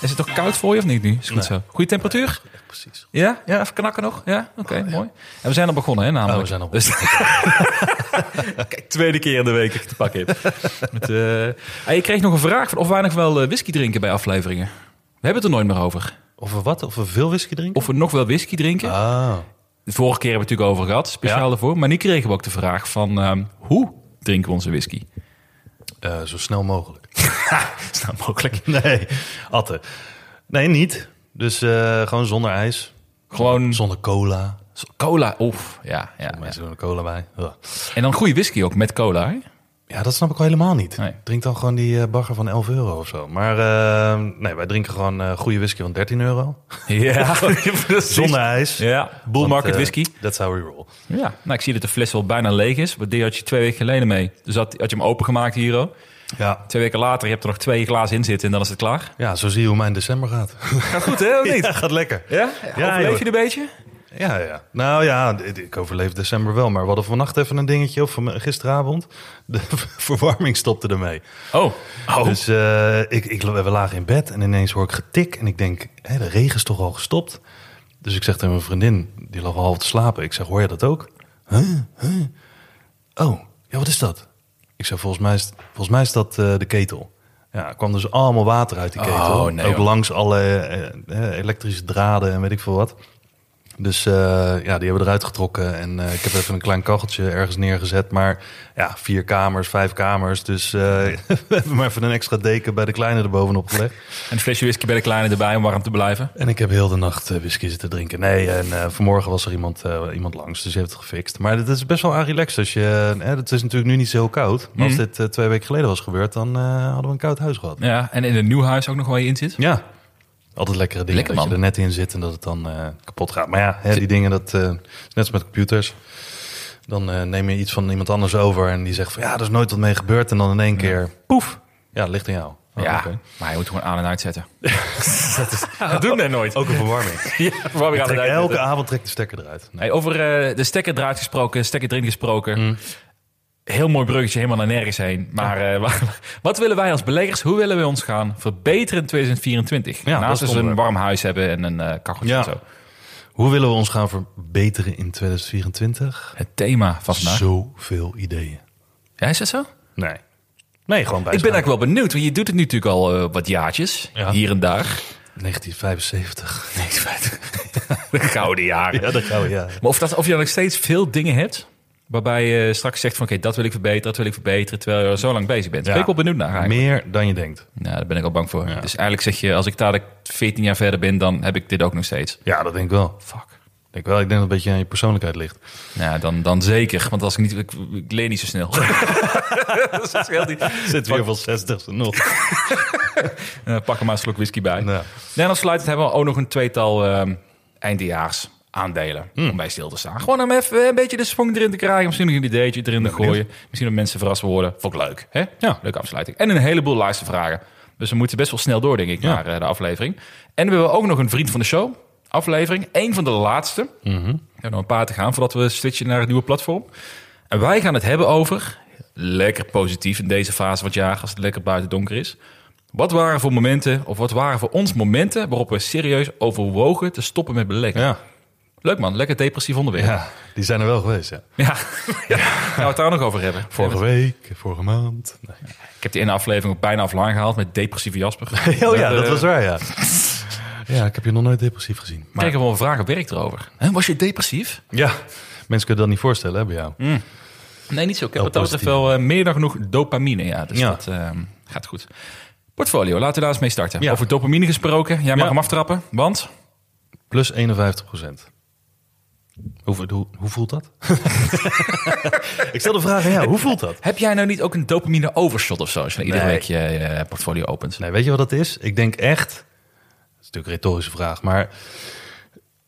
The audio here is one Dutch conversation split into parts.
Is het toch koud voor je of niet nu? Is goed zo. Goede temperatuur? Precies. Ja? Ja, even knakken nog? Ja? Oké, mooi. En we zijn al begonnen, hè, namelijk. Oh, we zijn al Dus- Kijk, tweede keer in de week te pakken heb. Met, eh, ah, je kreeg nog een vraag van of wij nog wel eh, whisky drinken bij afleveringen. We hebben het er nooit meer over. Of we wat? Of we veel whisky drinken? Of we nog wel whisky drinken. Ah. De vorige keer hebben we het natuurlijk over gehad, speciaal Ja. daarvoor. Maar nu kregen we ook de vraag van ehm, hoe drinken we onze whisky? Eh, zo snel mogelijk. Is dat mogelijk? Nee, Atte. Nee, niet. Dus eh, gewoon zonder ijs. Gewoon Zonder cola. cola. Oef, ja. ja, ja. Mensen doen er cola bij. Ugh. En dan goede whisky ook met cola, hè? Ja, dat snap ik wel helemaal niet. Nee. Drink dan gewoon die eh, bagger van 11 euro of zo. Maar eh, nee, wij drinken gewoon eh goede whisky van 13 euro. Ja, precies. Zonder ijs. Ja, bull Want, market eh, whisky. That's how we roll. Ja, nou ik zie dat de fles al bijna leeg is. Want die had je twee weken geleden mee. Dus had, had je hem opengemaakt hier. hoor. Ja. Twee weken later, je hebt er nog twee glazen in zitten en dan is het klaar. ja, zo zie je hoe mijn december gaat. Gaat goed, hè? Of niet? Ja, gaat lekker. Ja? Ja, Overleef je een beetje? Ja, ja. Nou ja, ik overleef december wel. Maar we hadden vannacht even een dingetje, of van- gisteravond. De verwarming stopte ermee. Oh. oh. Dus eh, ik, ik, we lagen in bed en ineens hoor ik getik. En ik denk, hé, de regen is toch al gestopt? Dus ik zeg tegen mijn vriendin, die lag al half te slapen. Ik zeg, hoor je dat ook? Huh? Huh? Oh, ja, wat is dat? Ik zeg, volgens mij is, volgens mij is dat eh, de ketel. Ja, er kwam dus allemaal water uit die ketel. Oh, nee, ook langs alle eh, eh, elektrische draden en weet ik veel wat. Dus eh, ja, die hebben we eruit getrokken. En eh, ik heb even een klein kacheltje ergens neergezet. Maar ja, vier kamers, vijf kamers. Dus eh, we hebben maar even een extra deken bij de kleine erbovenop gelegd. En een flesje whisky bij de kleine erbij om warm te blijven. En ik heb heel de nacht whisky zitten drinken. Nee, en vanmorgen was er iemand, iemand langs, dus die heeft het gefixt. Maar het is best wel aan relaxed. Als je, eh, het is natuurlijk nu niet zo heel koud. Maar als Mhm. dit twee weken geleden was gebeurd, dan hadden we een koud huis gehad. Ja, en in een nieuw huis ook nog waar je in zit. Ja, altijd lekkere dingen. Lekker, dat je er net in zit en dat het dan eh, kapot gaat. Maar ja, hè, die dingen, dat eh, is net als met computers. Dan eh, neem je iets van iemand anders over en die zegt van ja, er is nooit wat mee gebeurd. En dan in één keer, poef, ja, het ligt aan jou. Oh, ja, oké. maar je moet gewoon aan en uitzetten. dat doen we nooit. Ook een verwarming. Ja, trek eruit elke avond trek de stekker eruit. Hey, over eh, de stekker eruit gesproken, stekker erin gesproken. Heel mooi bruggetje, helemaal naar nergens heen. Maar eh, wat, wat willen wij als beleggers? Hoe willen we ons gaan verbeteren in 2024? Ja, Naast dus een warm huis hebben en een eh kacheltje Ja. en zo. Hoe willen we ons gaan verbeteren in 2024? Het thema van vandaag. Zoveel ideeën. Ja, is dat zo? Nee. Nee, gewoon bij. Ik ben eigenlijk wel benieuwd, want je doet het nu natuurlijk al eh, wat jaartjes, Ja. hier en daar. 1975. Nee, feit. De gouden jaren. Ja, dat gaan we, ja. Maar of, dat, of je dan nog steeds veel dingen hebt, waarbij je straks zegt van oké, dat wil ik verbeteren, dat wil ik verbeteren, terwijl je zo lang bezig bent. Daar ben ik wel benieuwd naar eigenlijk. Meer dan je denkt. Ja, daar ben ik al bang voor. Ja. Dus eigenlijk zeg je, als ik dadelijk 14 jaar verder ben, dan heb ik dit ook nog steeds. Ja, dat denk ik wel. Fuck. Ik denk wel. Ik denk dat het een beetje aan je persoonlijkheid ligt. Ja, dan, dan zeker. Want als ik niet, ik, niet zo snel. dat scheelt niet. Zit weer van 60 nog. Pak er maar een slok whisky bij. Ja. En afsluitend hebben we ook nog een tweetal ehm eindejaars aandelen Hmm. om bij stil te staan. Gewoon om even een beetje de swing erin te krijgen. Misschien nog een ideetje erin te gooien. Misschien dat mensen verrast worden. Vond ik leuk. Hè? Ja. Leuke afsluiting. En een heleboel luistervragen. Dus we moeten best wel snel door, denk ik, Ja. naar eh, de aflevering. En we hebben ook nog een vriend van de show aflevering. Eén van de laatste. Mhm. We hebben nog een paar te gaan voordat we switchen naar het nieuwe platform. En wij gaan het hebben over, lekker positief in deze fase van het jaar, als het lekker buiten donker is. Wat waren voor momenten, of wat waren voor ons momenten waarop we serieus overwogen te stoppen met beleggen? Ja. Leuk man, lekker depressief onderwerp. ja, die zijn er wel geweest, ja. Ja. ja. Gaan we het daar nog over hebben? Vorige week, vorige maand. Nee. Ik heb die ene aflevering ook bijna offline gehaald met depressieve Jasper. Oh ja, eh, dat was waar, ja. Ja, ik heb je nog nooit depressief gezien. Maar ik heb wel een vraag op werk erover. Hè, was je depressief? Ja, mensen kunnen dat niet voorstellen hè, bij jou. Nee, niet zo. Ik heb Heel wat dat betreft positief. wel eh, meer dan genoeg dopamine. Ja, dus Ja. dat eh, gaat goed. Portfolio, laten we daar eens mee starten. Ja. Over dopamine gesproken. Jij mag Ja. hem aftrappen, want... Plus 51 procent. Hoe, hoe, hoe voelt dat? ik stel de vraag aan jou, hoe voelt dat? Heb jij nou niet ook een dopamine overshot of zo? Als je iedere Nee. week je portfolio opent. Nee, weet je wat dat is? Ik denk echt, dat is natuurlijk een retorische vraag, maar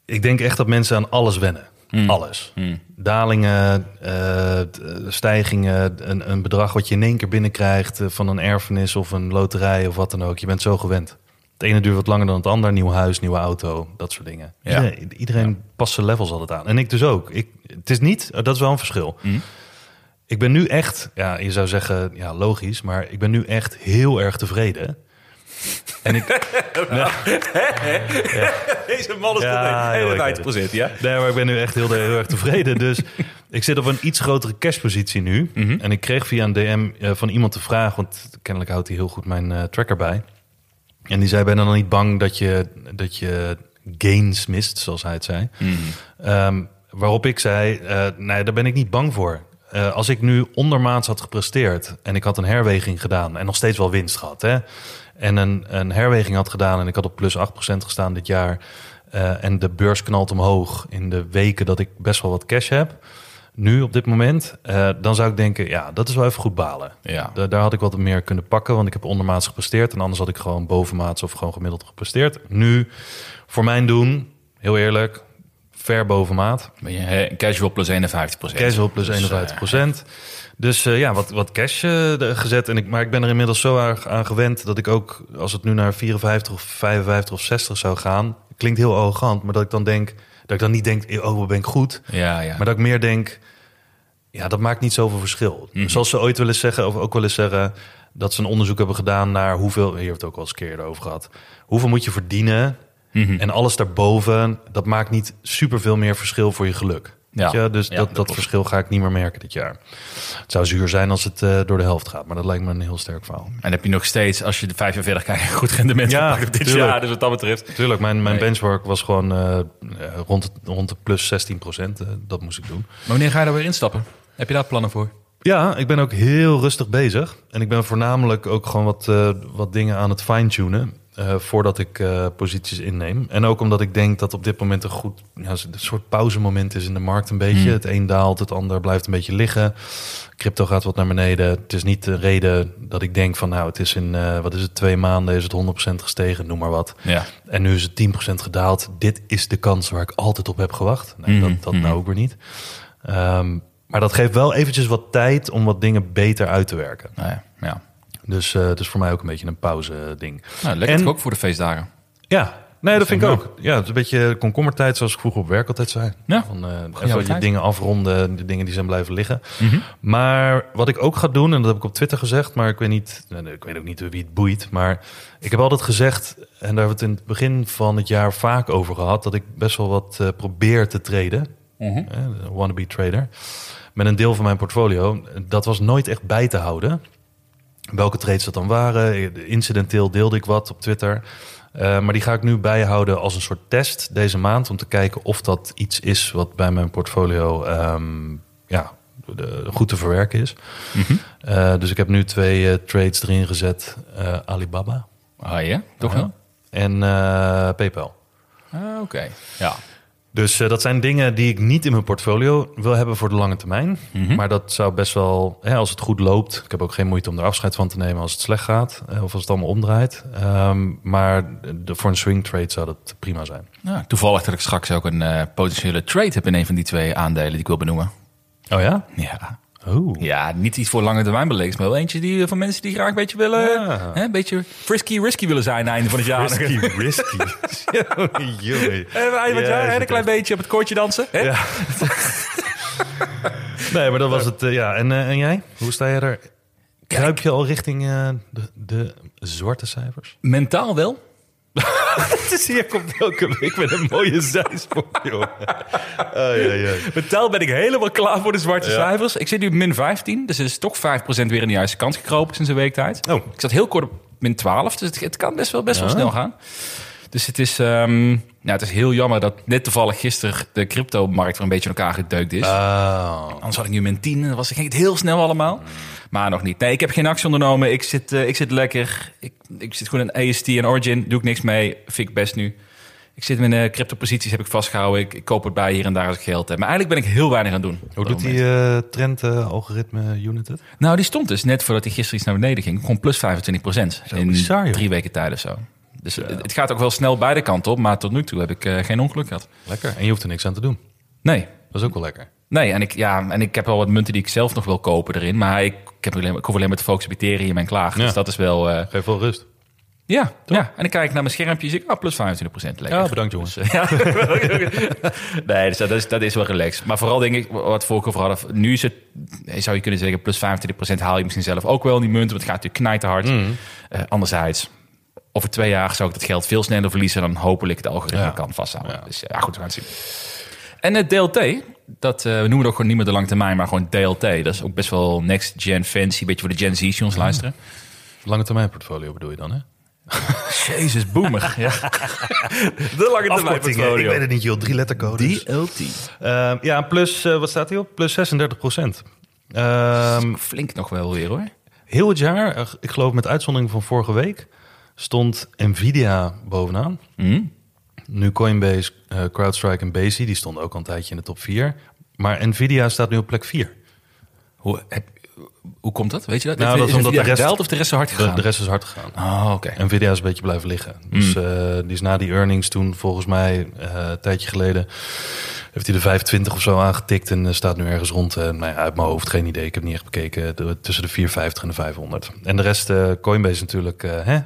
ik denk echt dat mensen aan alles wennen. Alles. Dalingen, eh, t- eh, stijgingen, een, een bedrag wat je in één keer binnenkrijgt eh, van een erfenis of een loterij of wat dan ook. Je bent zo gewend. Het ene duurt wat langer dan het ander. Nieuw huis, nieuwe auto, dat soort dingen. Ja. Iedereen, iedereen past zijn levels altijd aan. En ik dus ook. Ik, het is niet, dat is wel een verschil. Ik ben nu echt, ja, je zou zeggen, ja, logisch, maar ik ben nu echt heel erg tevreden. En ik, Deze man is Ja, het. procent, ja? Nee, maar ik ben nu echt heel, heel erg tevreden. Dus ik zit op een iets grotere cashpositie nu. En ik kreeg via een DM eh, van iemand de vraag, want kennelijk houdt hij heel goed mijn eh, tracker bij. En die zei, ben dan niet bang dat je, dat je gains mist, zoals hij het zei. Ehm, waarop ik zei, eh, nee, daar ben ik niet bang voor. Eh, als ik nu ondermaats had gepresteerd en ik had een herweging gedaan en nog steeds wel winst gehad, hè, en een, een herweging had gedaan en ik had op plus 8% gestaan dit jaar eh, en de beurs knalt omhoog in de weken dat ik best wel wat cash heb, nu op dit moment, eh, dan zou ik denken, ja, dat is wel even goed balen. Ja. Da- daar had ik wat meer kunnen pakken, want ik heb ondermaats gepresteerd en anders had ik gewoon bovenmaats of gewoon gemiddeld gepresteerd. Nu, voor mijn doen, heel eerlijk, ver bovenmaat. Ben je eh, casual plus 51 procent. Casual plus Dus, 51 procent. Dus eh, ja, wat, wat cash eh, gezet. En ik, maar ik ben er inmiddels zo erg aan gewend dat ik ook, als het nu naar 54 of 55 of 60 zou gaan, klinkt heel arrogant, maar dat ik dan denk, dat ik dan niet denk, oh, wat ben ik goed. Ja, ja. Maar dat ik meer denk, ja, dat maakt niet zoveel verschil. Zoals ze ooit wel eens zeggen, of ook wel eens zeggen, dat ze een onderzoek hebben gedaan naar hoeveel, hier we het ook al eens een keer over gehad, hoeveel moet je verdienen en alles daarboven, dat maakt niet superveel meer verschil voor je geluk. Ja. Je? Dus Ja, dat, dat verschil ga ik niet meer merken dit jaar. Het zou zuur zijn als het eh, door de helft gaat, maar dat lijkt me een heel sterk verhaal. En heb je nog steeds, als je de 45 kijkt, goed rendement Ja, op dit tuurlijk. jaar. Dus wat dat betreft. Tuurlijk, mijn, mijn Nee. benchmark was gewoon eh, eh, rond, rond de plus 16 procent. dat moest ik doen. Maar wanneer ga je daar weer instappen? Heb je daar plannen voor? Ja, ik ben ook heel rustig bezig. En ik ben voornamelijk ook gewoon wat, eh, wat dingen aan het fine-tunen. Eh, voordat ik eh, posities inneem. En ook omdat ik denk dat op dit moment een goed ja, een soort pauzemoment is in de markt een beetje. Het een daalt, het ander blijft een beetje liggen. Crypto gaat wat naar beneden. Het is niet de reden dat ik denk van nou, het is in, eh, wat is het, twee maanden is het 100% gestegen, noem maar wat. Ja. En nu is het 10% gedaald. Dit is de kans waar ik altijd op heb gewacht. Nee, Mhm, dat, dat nou ook weer niet. Ehm, maar dat geeft wel eventjes wat tijd om wat dingen beter uit te werken. Nou ja, ja. Dus eh, het is voor mij ook een beetje een pauze ding. Nou, lekker En- ook voor de feestdagen. Ja, nee, dat vind ik ook. Ja, het is een beetje komkommertijd zoals ik vroeger op werk altijd zei. Ja, Van, eh, oude even je tijd. dingen afronden, de dingen die zijn blijven liggen. Mhm. Maar wat ik ook ga doen, en dat heb ik op Twitter gezegd, maar ik weet niet, ik weet ook niet wie het boeit, maar ik heb altijd gezegd, en daar hebben we het in het begin van het jaar vaak over gehad, dat ik best wel wat eh, probeer te traden, eh, de wannabe trader, met een deel van mijn portfolio. Dat was nooit echt bij te houden. Welke trades dat dan waren, incidenteel deelde ik wat op Twitter. Eh, maar die ga ik nu bijhouden als een soort test deze maand. Om te kijken of dat iets is wat bij mijn portfolio ehm, ja, de- goed te verwerken is. Mhm. Eh, dus ik heb nu twee eh, trades erin gezet. Alibaba Ah ja, toch wel? en PayPal. Ah, Oké, ja. Dus eh, dat zijn dingen die ik niet in mijn portfolio wil hebben voor de lange termijn. Mhm. Maar dat zou best wel, hè, als het goed loopt. Ik heb ook geen moeite om er afscheid van te nemen als het slecht gaat. eh, of als het allemaal omdraait. Ehm, maar de, voor een swing trade zou dat prima zijn. Nou, toevallig dat ik straks ook een eh, potentiële trade heb in een van die twee aandelen die ik wil benoemen. Oh ja? Ja. Ja, niet iets voor lange termijn beleggers, maar wel eentje die, eh, van mensen die graag een beetje willen, Ja. hè, een beetje frisky, risky willen zijn aan het einde van het jaar. Risky, risky. Jongen. En het jaar, is hè, een klein beetje op het koordje dansen. Hè? Ja. nee, maar dat was het. eh, ja. En, eh, en jij? Hoe sta je er? Kruip je al richting eh, de, de zwarte cijfers? Mentaal wel. Dus hier komt elke week met een mooie zijsprong, joh. Ai, ai. Mentaal ben ik helemaal klaar voor de zwarte Ja. cijfers. Ik zit nu op min 15, dus er is toch 5% weer in de juiste kant gekropen sinds een week tijd. Oh. Ik zat heel kort op min 12, dus het, het kan best wel, best wel Ja. snel gaan. Dus het is, nou, het is heel jammer dat net toevallig gisteren de crypto-markt weer een beetje in elkaar gedeukt is. Oh. Anders had ik nu min 10 en dan was, ging het heel snel allemaal. Maar nog niet. Nee, ik heb geen actie ondernomen. Ik zit, eh, ik zit lekker. Ik, ik zit gewoon in AST en Origin. Doe ik niks mee. Vind ik best nu. Ik zit mijn uh, crypto-posities heb ik vastgehouden. Ik, ik koop het bij hier en daar als ik geld heb. Maar eigenlijk ben ik heel weinig aan het doen. Hoe doet die moment. eh, trend-algoritme unit het? Nou, die stond dus net voordat hij gisteren iets naar beneden ging. Gewoon plus 25 procent. In bizar, drie weken tijd of zo. Dus het, het gaat ook wel snel beide kanten op. Maar tot nu toe heb ik eh, geen ongeluk gehad. Lekker. En je hoeft er niks aan te doen. Nee. Dat is ook wel lekker. Nee, en ik, ja, en ik heb wel wat munten die ik zelf nog wil kopen erin. Maar ik, ik, heb alleen, ik hoef alleen maar te focussen op Ethereum en klaar. Ja. Dus dat is wel... eh, Geef wel rust. ja, ja, en dan kijk ik naar mijn schermpje en zie ik, ah, plus 25 procent. Lekker. Ja, bedankt jongens. Dus, eh, ja. nee, dus dat, is, dat is wel relaxed. Maar vooral denk ik, wat we ook over hadden... Nu is het, eh, zou je kunnen zeggen, plus 25% haal je misschien zelf ook wel in die munten. Want het gaat natuurlijk knijterhard. Mm. Eh, anderzijds, over twee jaar zou ik dat geld veel sneller verliezen... dan hopelijk het algoritme Ja. kan vasthouden. Ja. Dus ja, goed, we gaan het zien. En het DLT, dat, eh, we noemen het ook gewoon niet meer de lange termijn... maar gewoon DLT. Dat is ook best wel next gen fancy. Beetje voor de Gen Z's die ons luisteren. Lange termijn portfolio bedoel je dan, hè? Jezus, boomer. ja. De lange termijn ik weet het niet, joh. Drie lettercodes. DLT. Ehm, ja, plus, eh, wat staat hier op? Plus 36 procent. Ehm, Flink nog wel weer hoor. heel het jaar, eh, ik geloof met uitzondering van vorige week, stond Nvidia bovenaan. Hm? Nu Coinbase, eh, CrowdStrike en Base, die stonden ook al een tijdje in de top 4. Maar Nvidia staat nu op plek 4. Hoe, heb, hoe komt dat? Weet je dat? Nou, dat is omdat de rest- of de rest zo hard gegaan? de rest is hard gegaan. Oh, oké. Nvidia is een beetje blijven liggen. Dus Mm. eh, die is na die earnings toen, volgens mij, eh, een tijdje geleden, heeft hij de 25 of zo aangetikt en staat nu ergens rond. nou ja, uit mijn hoofd geen idee. Ik heb niet echt bekeken. de- tussen de 450 en de 500. En de rest, Coinbase natuurlijk, eh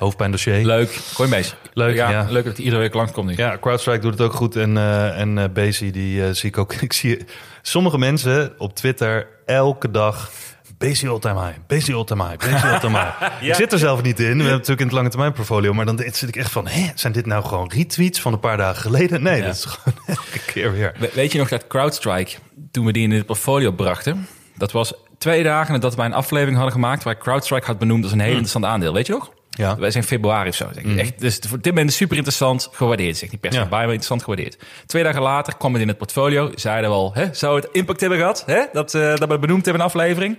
hè? hoofdpijndossier. Leuk. Coinbase. Leuk, ja, ja. Leuk dat hij iedere week langskomt nu. Ja, CrowdStrike doet het ook goed. En, eh en Base, die eh, zie ik ook. Ik zie sommige mensen op Twitter elke dag. Base all-time high, Base all-time high, Base all-time high. Ik zit er zelf niet in. We hebben natuurlijk in het lange termijn portfolio. Maar dan zit ik echt van, hè, zijn dit nou gewoon retweets van een paar dagen geleden? Nee, Ja. dat is gewoon elke keer weer. We- Weet je nog dat CrowdStrike, toen we die in het portfolio brachten... dat was twee dagen nadat wij een aflevering hadden gemaakt... waar CrowdStrike had benoemd als een heel interessant aandeel. Weet je nog? Ja. Wij zijn februari of zo. Zeg. Echt, dus voor dit moment super interessant gewaardeerd. Zeg niet per se Ja. bij, maar interessant gewaardeerd. Twee dagen later kwam het in het portfolio. Zeiden we al, hè, zou het impact hebben gehad? Hè? Dat, eh, dat we het benoemd hebben in een aflevering.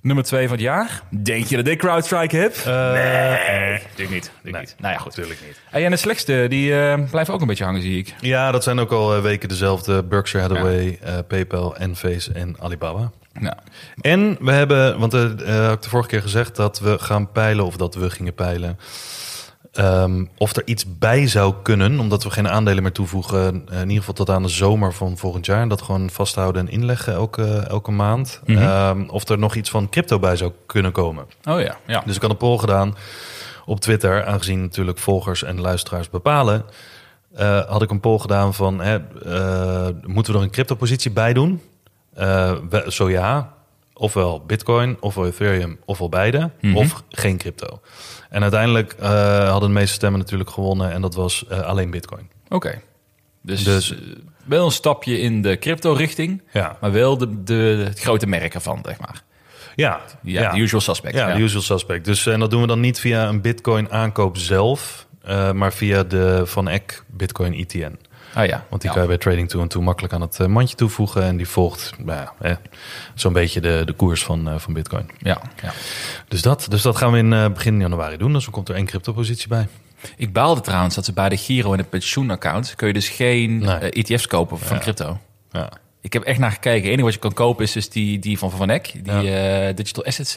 Nummer twee van het jaar. Denk je dat ik CrowdStrike heb? nee, natuurlijk niet. Natuurlijk niet. Nou ja, goed. Natuurlijk niet. En de slechtste, die eh, blijven ook een beetje hangen, zie ik. Ja, dat zijn ook al eh, weken dezelfde. Berkshire Hathaway, eh, PayPal, Enphase en Alibaba. Nou, En we hebben, want eh, had ik de vorige keer gezegd dat we gaan peilen, of dat we gingen peilen, ehm, of er iets bij zou kunnen, omdat we geen aandelen meer toevoegen, eh, in ieder geval tot aan de zomer van volgend jaar. En dat gewoon vasthouden en inleggen elke, elke maand. Mhm. Ehm, of er nog iets van crypto bij zou kunnen komen. oh ja, ja. Dus ik had een poll gedaan op Twitter, aangezien natuurlijk volgers en luisteraars bepalen. had ik een poll gedaan van, hè, moeten we er een crypto-positie bij doen? Eh, we- zo ja, ofwel Bitcoin, ofwel Ethereum, ofwel beide, Mhm. of geen crypto. En uiteindelijk eh, hadden de meeste stemmen natuurlijk gewonnen en dat was eh, alleen Bitcoin. Oké. Dus, Dus- wel een stapje in de crypto-richting, Ja, maar wel de, de, het grote merk ervan, zeg maar. ja, Ja, de usual suspect. Ja, Ja, usual suspect. Dus en dat doen we dan niet via een Bitcoin aankoop zelf, maar via de Van Eck Bitcoin ETN. Ah ja. Want die ja. kan je bij Trading 2 en 2 makkelijk aan het eh, mandje toevoegen. En die volgt nou zo'n beetje de, de koers van, eh, van Bitcoin. Ja, ja. Dus dat, dus dat gaan we in eh, begin januari doen. Dus dan komt er één crypto-positie bij. Ik baalde trouwens dat ze bij de Giro en de pensioenaccount... kun je dus geen Nee. ETF's kopen van Ja. crypto. Ja. Ik heb echt naar gekeken. Het enige wat je kan kopen is dus die, die van Van Eck. Die Digital Assets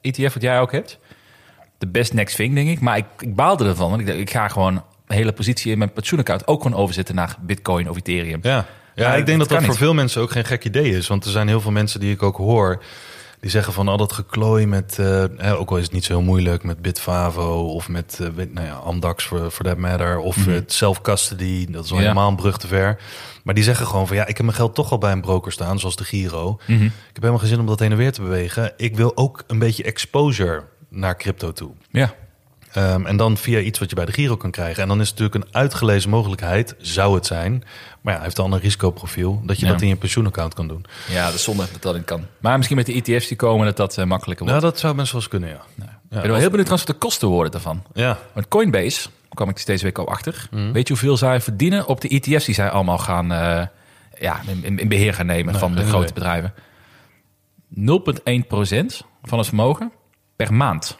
ETF wat jij ook hebt. De best next thing, denk ik. Maar ik, ik baalde ervan. Want ik, ik ga gewoon hele positie in mijn pensioenaccount... ook gewoon overzetten naar Bitcoin of Ethereum. Ja, ja, ik denk dat dat voor veel mensen ook geen gek idee is. Want er zijn heel veel mensen die ik ook hoor... die zeggen van al dat geklooi met... eh, ook al is het niet zo heel moeilijk met Bitfavo... of met weet- nou ja, Amdax voor that matter... of het self-custody, dat is al Ja. helemaal een brug te ver. Maar die zeggen gewoon van... ja, ik heb mijn geld toch al bij een broker staan, zoals de Giro. Ik heb helemaal geen zin om dat heen en weer te bewegen. Ik wil ook een beetje exposure naar crypto toe. Ja. Ehm, en dan via iets wat je bij de Giro kan krijgen. En dan is het natuurlijk een uitgelezen mogelijkheid, zou het zijn. Maar ja, hij heeft dan een risicoprofiel dat je Ja. dat in je pensioenaccount kan doen. ja, dat is zonde dat dat in kan. Maar misschien met de ETF's die komen dat dat eh, makkelijker wordt. Nou, dat zou best wel eens kunnen, ja. ik ben wel heel benieuwd wat de kosten worden daarvan. Ja, Want Coinbase, kwam ik deze week al achter. Weet je hoeveel zij verdienen op de ETF's die zij allemaal gaan, eh, ja, in, in- beheer gaan nemen van de grote bedrijven? 0,1% van het vermogen per maand.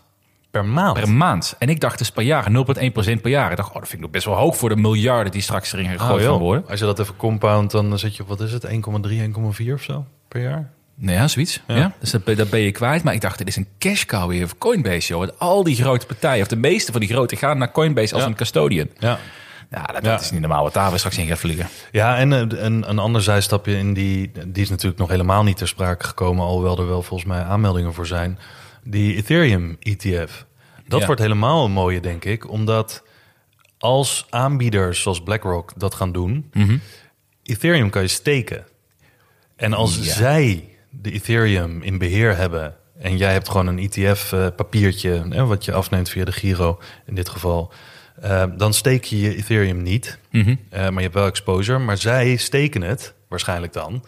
Per maand. Per maand. En ik dacht dus per jaar, 0,1% per jaar. Ik dacht, oh, dat vind ik nog best wel hoog voor de miljarden die straks erin gegooid joh. gaan worden. Als je dat even compound, dan zit je op, wat is het, 1,3, 1,4 of zo per jaar? Nee, ja, zoiets. Ja. Dus dat, ben- dat ben je kwijt. Maar ik dacht, dit is een cash cow weer voor Coinbase, joh. Want al die grote partijen, of de meeste van die grote, gaan naar Coinbase als Ja. een custodian. Ja. Ja, dat, Ja. is niet normaal wat daar straks in gaat vliegen. Ja, en eh, een, een ander zijstapje in die, die is natuurlijk nog helemaal niet ter sprake gekomen, alhoewel er wel volgens mij aanmeldingen voor zijn. Die Ethereum ETF. Dat Ja. wordt helemaal een mooie, denk ik, omdat als aanbieders zoals BlackRock dat gaan doen, Ethereum kan je steken. En als Ja. zij de Ethereum in beheer hebben en jij hebt gewoon een ETF-papiertje hè, wat je afneemt via de Giro in dit geval, eh, dan steek je je Ethereum niet, Mhm. Eh, maar je hebt wel exposure. Maar zij steken het waarschijnlijk dan.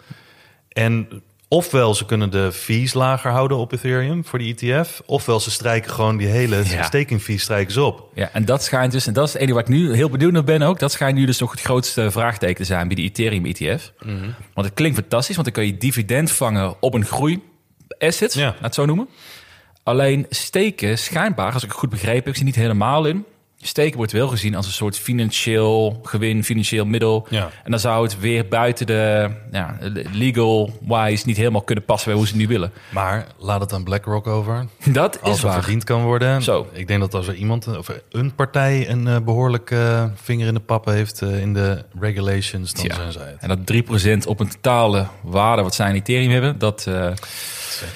En ofwel ze kunnen de fees lager houden op Ethereum voor die ETF, ofwel ze strijken gewoon die hele Ja. staking fees strijken ze op. Ja, en dat schijnt dus, en dat is het enige waar ik nu heel benieuwd naar ben ook, dat schijnt nu dus nog het grootste vraagteken te zijn bij die Ethereum ETF. Want het klinkt fantastisch, want dan kun je dividend vangen op een groei asset, Ja. laat het zo noemen. Alleen steken, schijnbaar, als ik het goed begrepen heb, ik zie niet helemaal in. Steken wordt wel gezien als een soort financieel gewin, financieel middel. Ja. En dan zou het weer buiten de ja, legal-wise niet helemaal kunnen passen bij hoe ze het nu willen. Maar laat het aan BlackRock over. Dat Als is waar. verdiend kan worden. Zo. Ik denk dat als er iemand of een partij een eh, behoorlijk eh, vinger in de pap heeft eh, in de regulations, dan Ja. zijn zij het. En dat 3% op een totale waarde wat zij in Ethereum hebben, dat...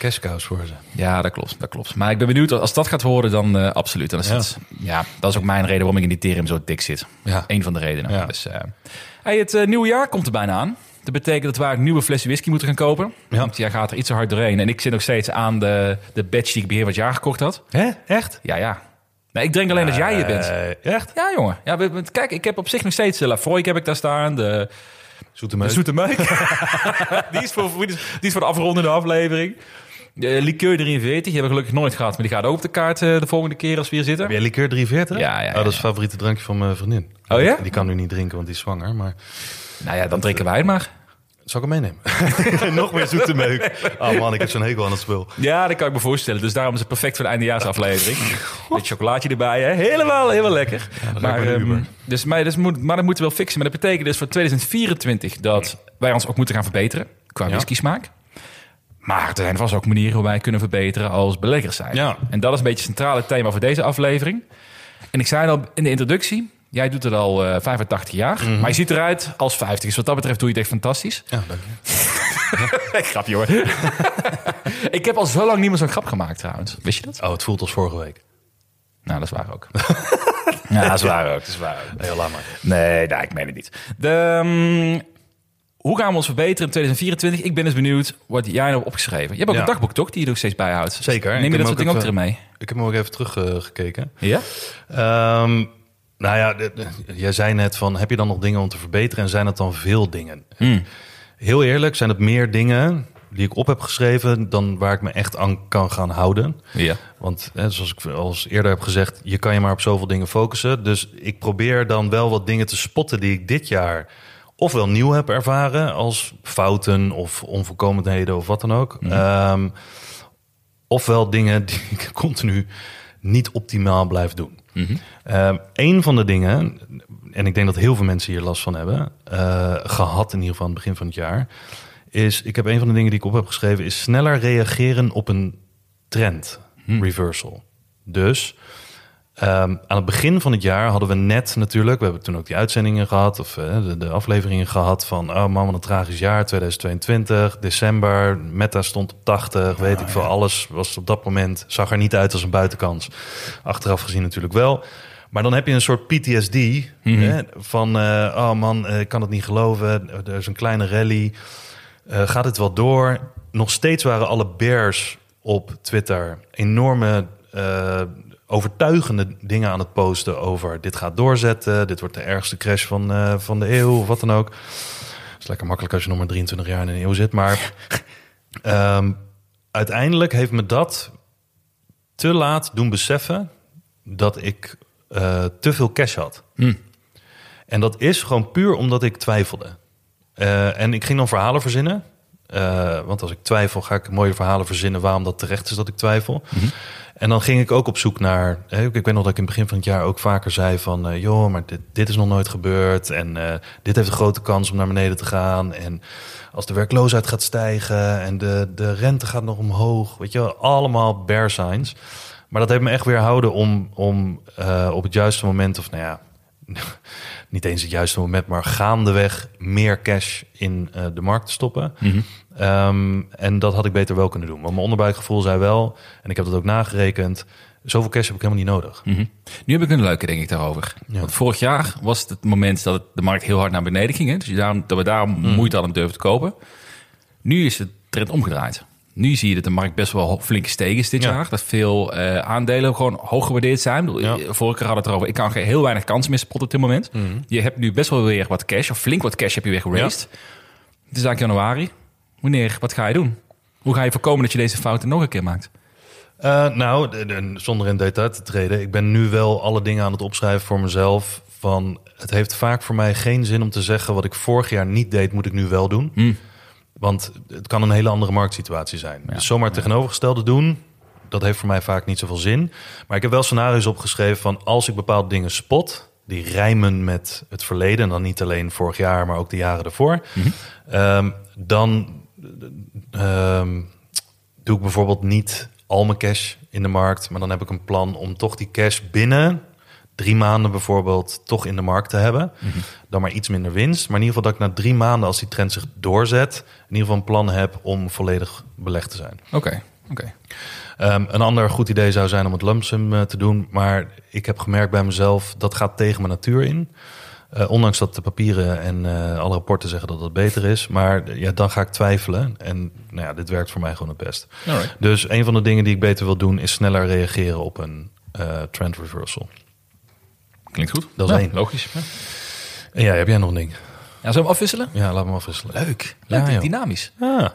eh, cows voor ze. Ja, dat klopt, dat klopt. Maar ik ben benieuwd, als dat gaat worden, dan eh, absoluut. Dan is Ja. het, ja, dat is ook mijn reden waarom ik in Ethereum zo dik zit. Ja. Eén van de redenen. Ja. Dus, eh, hey, het nieuwe jaar komt er bijna aan. Dat betekent dat we eigenlijk nieuwe flessen whisky moeten gaan kopen. Ja. Want jij gaat er iets te hard doorheen. En ik zit nog steeds aan de, de badge die ik begin van het jaar gekocht had. Hè? Echt? Ja, ja. Nee, ik drink alleen als jij hier bent. Echt? Ja, jongen. Ja, kijk, ik heb op zich nog steeds de Lafroy heb ik daar staan. De, Zoete de meuk. Zoete Meuk. die, is voor, die is voor de afrondende aflevering. De Liqueur 43, die hebben we gelukkig nooit gehad. Maar die gaat ook op de kaart eh, de volgende keer als we hier zitten. Heb jij liqueur 43? Ja, ja, Oh, dat is ja. het favoriete drankje van mijn vriendin. Oh ja? Die kan nu niet drinken, want die is zwanger. Maar Nou ja, dan drinken wij het maar. Zal ik hem meenemen? Nog meer zoete meuk. Oh man, ik heb zo'n hekel aan het spul. Ja, dat kan ik me voorstellen. Dus daarom is het perfect voor de eindejaarsaflevering. Met chocolaatje erbij, hè? Helemaal, helemaal lekker. maar, ehm, Uber. dus, maar, dus moet, maar dat moeten we wel fixen. Maar dat betekent dus voor 2024 dat wij ons ook moeten gaan verbeteren qua Ja. whisky smaak. Maar er zijn vast ook manieren hoe wij kunnen verbeteren als beleggers zijn. Ja. En dat is een beetje het centrale thema voor deze aflevering. En ik zei al in de introductie, jij doet het al eh 85 jaar. Mhm. Maar je ziet eruit als 50. Dus wat dat betreft doe je het echt fantastisch. Ja, dank je. Grapje hoor. ik heb al zo lang niet meer zo'n grap gemaakt trouwens. Wist je dat? Oh, het voelt als vorige week. Nou, dat is waar ook. ja, dat is waar ook. Dat is waar ook. Nee, laat maar. Nee, nou, ik meen het niet. De, ehm, hoe gaan we ons verbeteren in 2024? Ik ben dus benieuwd wat jij nou hebt opgeschreven. Je hebt ook Ja. een dagboek toch, die je er ook steeds bijhoudt? Zeker. Neem je dat soort dingen ook even- erin mee? Ik heb hem ook even teruggekeken. Ja? Ehm, nou ja, de- de- jij zei net van, heb je dan nog dingen om te verbeteren? En zijn het dan veel dingen? Hmm. Heel eerlijk, zijn het meer dingen die ik op heb geschreven... dan waar ik me echt aan kan gaan houden? Ja. Want hè, zoals ik al eerder heb gezegd, je kan je maar op zoveel dingen focussen. Dus ik probeer dan wel wat dingen te spotten die ik dit jaar ofwel nieuw heb ervaren als fouten of onvolkomenheden of wat dan ook. Ehm, ofwel dingen die ik continu niet optimaal blijf doen. Ehm, een van de dingen, en ik denk dat heel veel mensen hier last van hebben, eh, gehad in ieder geval aan het begin van het jaar, is, ik heb een van de dingen die ik op heb geschreven, is sneller reageren op een trend, reversal. Dus ehm, aan het begin van het jaar hadden we net natuurlijk, we hebben toen ook die uitzendingen gehad, of eh, de, de afleveringen gehad van, oh man, wat een tragisch jaar, 2022, december, Meta stond op 80, weet ik veel, alles was op dat moment, zag er niet uit als een buitenkans. Achteraf gezien natuurlijk wel. Maar dan heb je een soort PTSD hè, van, eh, oh man, eh, ik kan het niet geloven, er is een kleine rally. Eh, gaat het wel door? Nog steeds waren alle bears op Twitter enorme overtuigende dingen aan het posten over dit gaat doorzetten, dit wordt de ergste crash van, eh, van de eeuw of wat dan ook. Het is lekker makkelijk als je nog maar 23 jaar in een eeuw zit, maar ehm, uiteindelijk heeft me dat te laat doen beseffen dat ik eh, te veel cash had. Hm. En dat is gewoon puur omdat ik twijfelde. Eh, en ik ging dan verhalen verzinnen. Want als ik twijfel, ga ik mooie verhalen verzinnen waarom dat terecht is dat ik twijfel. En dan ging ik ook op zoek naar. Ik weet nog dat ik in het begin van het jaar ook vaker zei van eh, joh, maar dit, dit is nog nooit gebeurd. En eh, dit heeft een grote kans om naar beneden te gaan. En als de werkloosheid gaat stijgen en de, de rente gaat nog omhoog. Weet je wel, allemaal bear signs. Maar dat heeft me echt weerhouden om, om eh, op het juiste moment, of nou ja, niet eens het juiste moment, maar gaandeweg meer cash in eh, de markt te stoppen. Ehm, en dat had ik beter wel kunnen doen. Want mijn onderbuikgevoel zei wel, en ik heb dat ook nagerekend, zoveel cash heb ik helemaal niet nodig. Mhm. Nu heb ik een leuke, denk ik, daarover. Ja. Want vorig jaar was het het moment dat het, de markt heel hard naar beneden ging. Hè? Dus daarom, dat we daarom Mhm. moeite hadden om durven te kopen. Nu is de trend omgedraaid. Nu zie je dat de markt best wel flink gestegen is dit Ja. jaar. Dat veel eh, aandelen gewoon hoog gewaardeerd zijn. Ja. Vorige keer hadden we het erover. Ik kan geen- heel weinig kansen meer spotten op dit moment. Mhm. Je hebt nu best wel weer wat cash. Of flink wat cash heb je weer geraced. Het is eigenlijk januari. Wanneer, wat ga je doen? Hoe ga je voorkomen dat je deze fouten nog een keer maakt? Eh, nou, de- de- zonder in detail te treden. Ik ben nu wel alle dingen aan het opschrijven voor mezelf. Van, het heeft vaak voor mij geen zin om te zeggen... wat ik vorig jaar niet deed, moet ik nu wel doen. Hm. Want het kan een hele andere marktsituatie zijn. Dus zomaar het tegenovergestelde doen... dat heeft voor mij vaak niet zoveel zin. Maar ik heb wel scenario's opgeschreven van... als ik bepaalde dingen spot... die rijmen met het verleden... en dan niet alleen vorig jaar, maar ook de jaren ervoor... ehm, dan ehm, doe ik bijvoorbeeld niet al mijn cash in de markt, maar dan heb ik een plan om toch die cash binnen drie maanden bijvoorbeeld toch in de markt te hebben. Dan maar iets minder winst. Maar in ieder geval dat ik na drie maanden, als die trend zich doorzet, in ieder geval een plan heb om volledig belegd te zijn. Oké, oké. Ehm, een ander goed idee zou zijn om het lump sum eh, te doen. Maar ik heb gemerkt bij mezelf, dat gaat tegen mijn natuur in. Eh, ondanks dat de papieren en eh, alle rapporten zeggen dat dat beter is. Maar ja, dan ga ik twijfelen. En nou ja, dit werkt voor mij gewoon het best. Alright. Dus een van de dingen die ik beter wil doen... is sneller reageren op een trend reversal. Klinkt goed. Dat is Ja, één. Logisch. Ja. En ja, heb jij nog een ding? Ja, zullen we hem afwisselen? Ja, laat me afwisselen. Leuk. Leuk, Ja, dynamisch. Ah.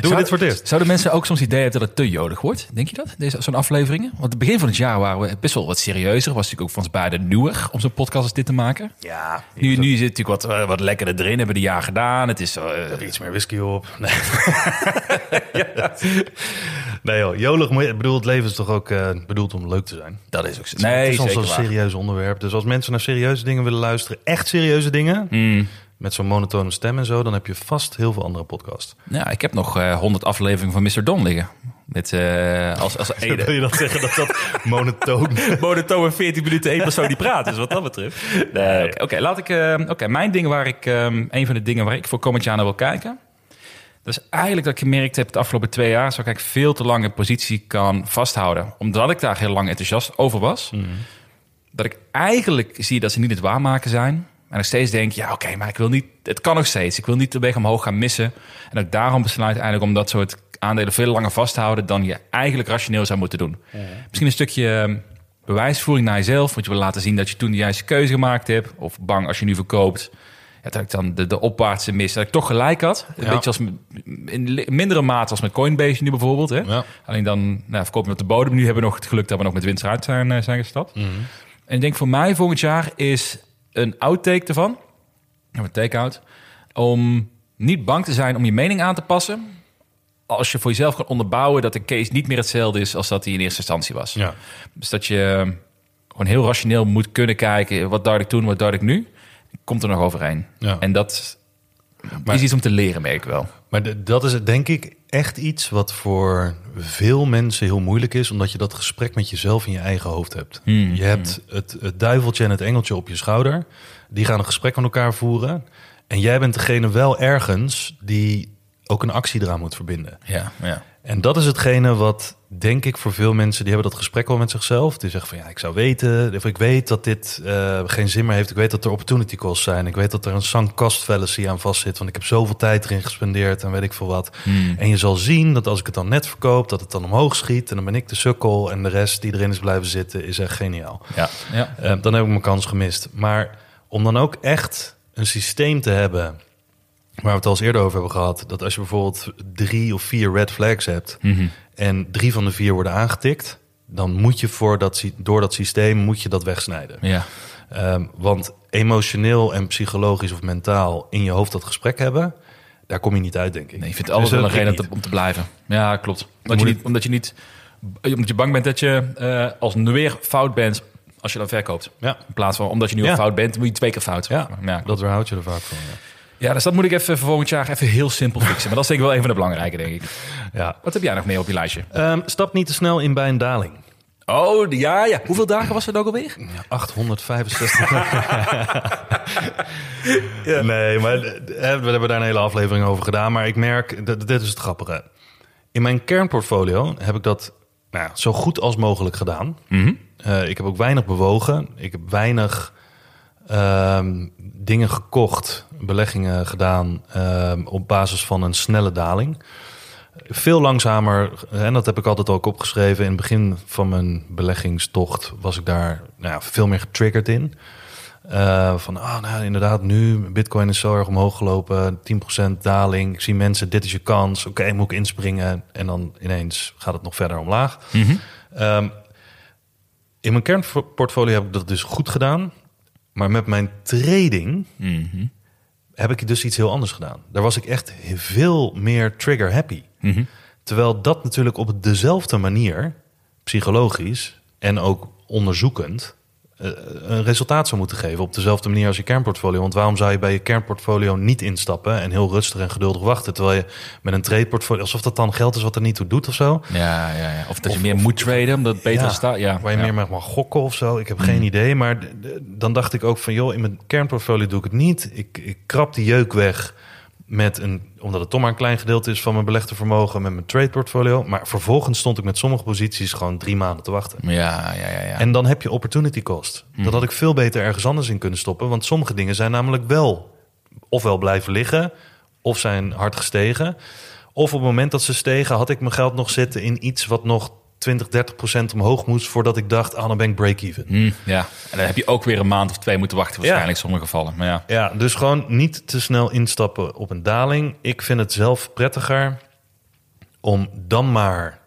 Doen we dit voor het eerst? Zouden mensen ook soms het idee hebben dat het te jolig wordt? Denk je dat? Deze, zo'n afleveringen? Want het begin van het jaar waren we best wel wat serieuzer. Was natuurlijk ook voor ons beiden nieuwer om zo'n podcast als dit te maken. Ja. Nu, nu zit natuurlijk wat, eh, wat lekkerder erin. Hebben we de jaar gedaan. Het is... eh, Iets meer whisky op. Nee, nee joh, jolig. moet Ik bedoel, het leven is toch ook eh, bedoeld om leuk te zijn. dat is ook zo. het Nee, is ons zeker een serieus onderwerp. Dus als mensen naar serieuze dingen willen luisteren, echt serieuze dingen, Mm. met zo'n monotone stem en zo, dan heb je vast heel veel andere podcasts. Ja, ik heb nog eh 100 afleveringen van Mr. Don liggen. Met, eh, als, als Wil ene. je dan zeggen dat dat monotoon Monotone 14 minuten één persoon die praat. Dus wat dat betreft. Nee, Oké, laat ik. Oké, mijn dingen waar ik. ehm, een van de dingen waar ik voor komend jaar naar wil kijken. Dat is eigenlijk dat ik gemerkt heb de afgelopen twee jaar. Zo ik veel te lang een positie kan vasthouden. Omdat ik daar heel lang enthousiast over was. Dat ik eigenlijk zie dat ze niet het waarmaken zijn. En nog steeds denk, ja oké, maar ik wil niet. Het kan nog steeds. Ik wil niet de weg omhoog gaan missen. En dat ik daarom besluit eigenlijk om dat soort aandelen veel langer vast te houden. dan je eigenlijk rationeel zou moeten doen. Misschien een stukje ehm, bewijsvoering naar jezelf. Want je wil laten zien dat je toen de juiste keuze gemaakt hebt. Of bang als je nu verkoopt. Ja, dat ik dan de, de opwaartse mis. Dat ik toch gelijk had. Een Ja. beetje als in mindere mate als met Coinbase nu bijvoorbeeld. Hè? Ja. Alleen dan nou, verkopen we op de bodem. Nu hebben we nog het geluk dat we nog met winst eruit zijn, eh, zijn gestapt. En ik denk voor mij volgend jaar is een outtake ervan. Een take-out. Om niet bang te zijn om je mening aan te passen. Als je voor jezelf kan onderbouwen dat de case niet meer hetzelfde is als dat die in eerste instantie was. Ja. Dus dat je gewoon heel rationeel moet kunnen kijken. Wat dacht ik toen, wat dacht ik nu? Komt er nog overheen. Ja. En dat Maar- is iets om te leren, merk ik wel. Maar de- dat is het, denk ik echt iets wat voor veel mensen heel moeilijk is, omdat je dat gesprek met jezelf in je eigen hoofd hebt. Hmm. Je hebt het, het duiveltje en het engeltje op je schouder. Die gaan een gesprek met elkaar voeren. En jij bent degene wel ergens die ook een actie eraan moet verbinden. Ja, ja. En dat is hetgene wat, denk ik, voor veel mensen... die hebben dat gesprek al met zichzelf. Die zeggen van, ja, ik zou weten... of ik weet dat dit eh, geen zin meer heeft. Ik weet dat er opportunity costs zijn. Ik weet dat er een sunk cost fallacy aan vastzit. Want ik heb zoveel tijd erin gespendeerd en weet ik veel wat. En je zal zien dat als ik het dan net verkoop... dat het dan omhoog schiet. En dan ben ik de sukkel. En de rest die erin is blijven zitten is echt geniaal. ja, ja. Eh, dan heb ik mijn kans gemist. Maar om dan ook echt een systeem te hebben... waar we het al eens eerder over hebben gehad... dat als je bijvoorbeeld drie of vier red flags hebt... Mhm. en drie van de vier worden aangetikt... dan moet je voor dat, door dat systeem moet je dat wegsnijden. Ja. Ehm, want emotioneel en psychologisch of mentaal in je hoofd dat gesprek hebben, daar kom je niet uit, denk ik. Nee, je vindt altijd Dus wel een dat reden om te blijven. Ja, klopt. Omdat je, niet, het- omdat je niet... Omdat je bang bent dat je eh, als weer fout bent als je dan verkoopt. Ja. In plaats van omdat je nu Ja. al fout bent, moet je twee keer fout. Ja, ja, dat weerhoud je er vaak van. Ja. Ja, dus dat moet ik even volgend jaar even heel simpel fixen. Maar dat is denk ik wel een van de belangrijke, denk ik. Ja. Wat heb jij nog meer op je lijstje? Ehm, stap niet te snel in bij een daling. Oh, ja, ja. Hoeveel dagen was het ook alweer? 865. Nee, maar eh, we hebben daar een hele aflevering over gedaan. Maar ik merk, dat- dit is het grappige. In mijn kernportfolio heb ik dat nou, ja, zo goed als mogelijk gedaan. Eh, ik heb ook weinig bewogen. Ik heb weinig ehm, dingen gekocht, beleggingen gedaan ehm, op basis van een snelle daling. Veel langzamer, en dat heb ik altijd ook opgeschreven. In het begin van mijn beleggingstocht was ik daar nou ja, veel meer getriggerd in. Eh, van, ah, nou inderdaad, nu, Bitcoin is zo erg omhoog gelopen, 10% daling. Ik zie mensen, dit is je kans. Oké, moet ik inspringen? En dan ineens gaat het nog verder omlaag. Ehm, in mijn kernportfolio heb ik dat dus goed gedaan. Maar met mijn trading heb ik dus iets heel anders gedaan. Daar was ik echt veel meer trigger happy. Terwijl dat natuurlijk op dezelfde manier, psychologisch en ook onderzoekend, een resultaat zou moeten geven op dezelfde manier als je kernportfolio. Want waarom zou je bij je kernportfolio niet instappen en heel rustig en geduldig wachten, terwijl je met een tradeportfolio, alsof dat dan geld is wat er niet toe doet of zo, Ja, ja, ja. Of dat je Of- meer of- moet traden, omdat het beter Ja, staat. Ja, waar je ja. meer mag, mag gokken of zo. Ik heb geen idee. Maar dan dacht ik ook van, joh, in mijn kernportfolio doe ik het niet. Ik, ik krap die jeuk weg met een, omdat het toch maar een klein gedeelte is van mijn belegde vermogen met mijn trade portfolio. Maar vervolgens stond ik met sommige posities gewoon drie maanden te wachten. Ja, ja, ja. ja. En dan heb je opportunity cost. Dat had ik veel beter ergens anders in kunnen stoppen. Want sommige dingen zijn namelijk wel ofwel blijven liggen, of zijn hard gestegen. Of op het moment dat ze stegen, had ik mijn geld nog zitten in iets wat nog 20, 30 procent omhoog moest voordat ik dacht, ah, dan ben ik break-even. Hm, ja, en dan heb je ook weer een maand of twee moeten wachten, waarschijnlijk in sommige gevallen. Maar ja. Ja, dus gewoon niet te snel instappen op een daling. Ik vind het zelf prettiger om dan maar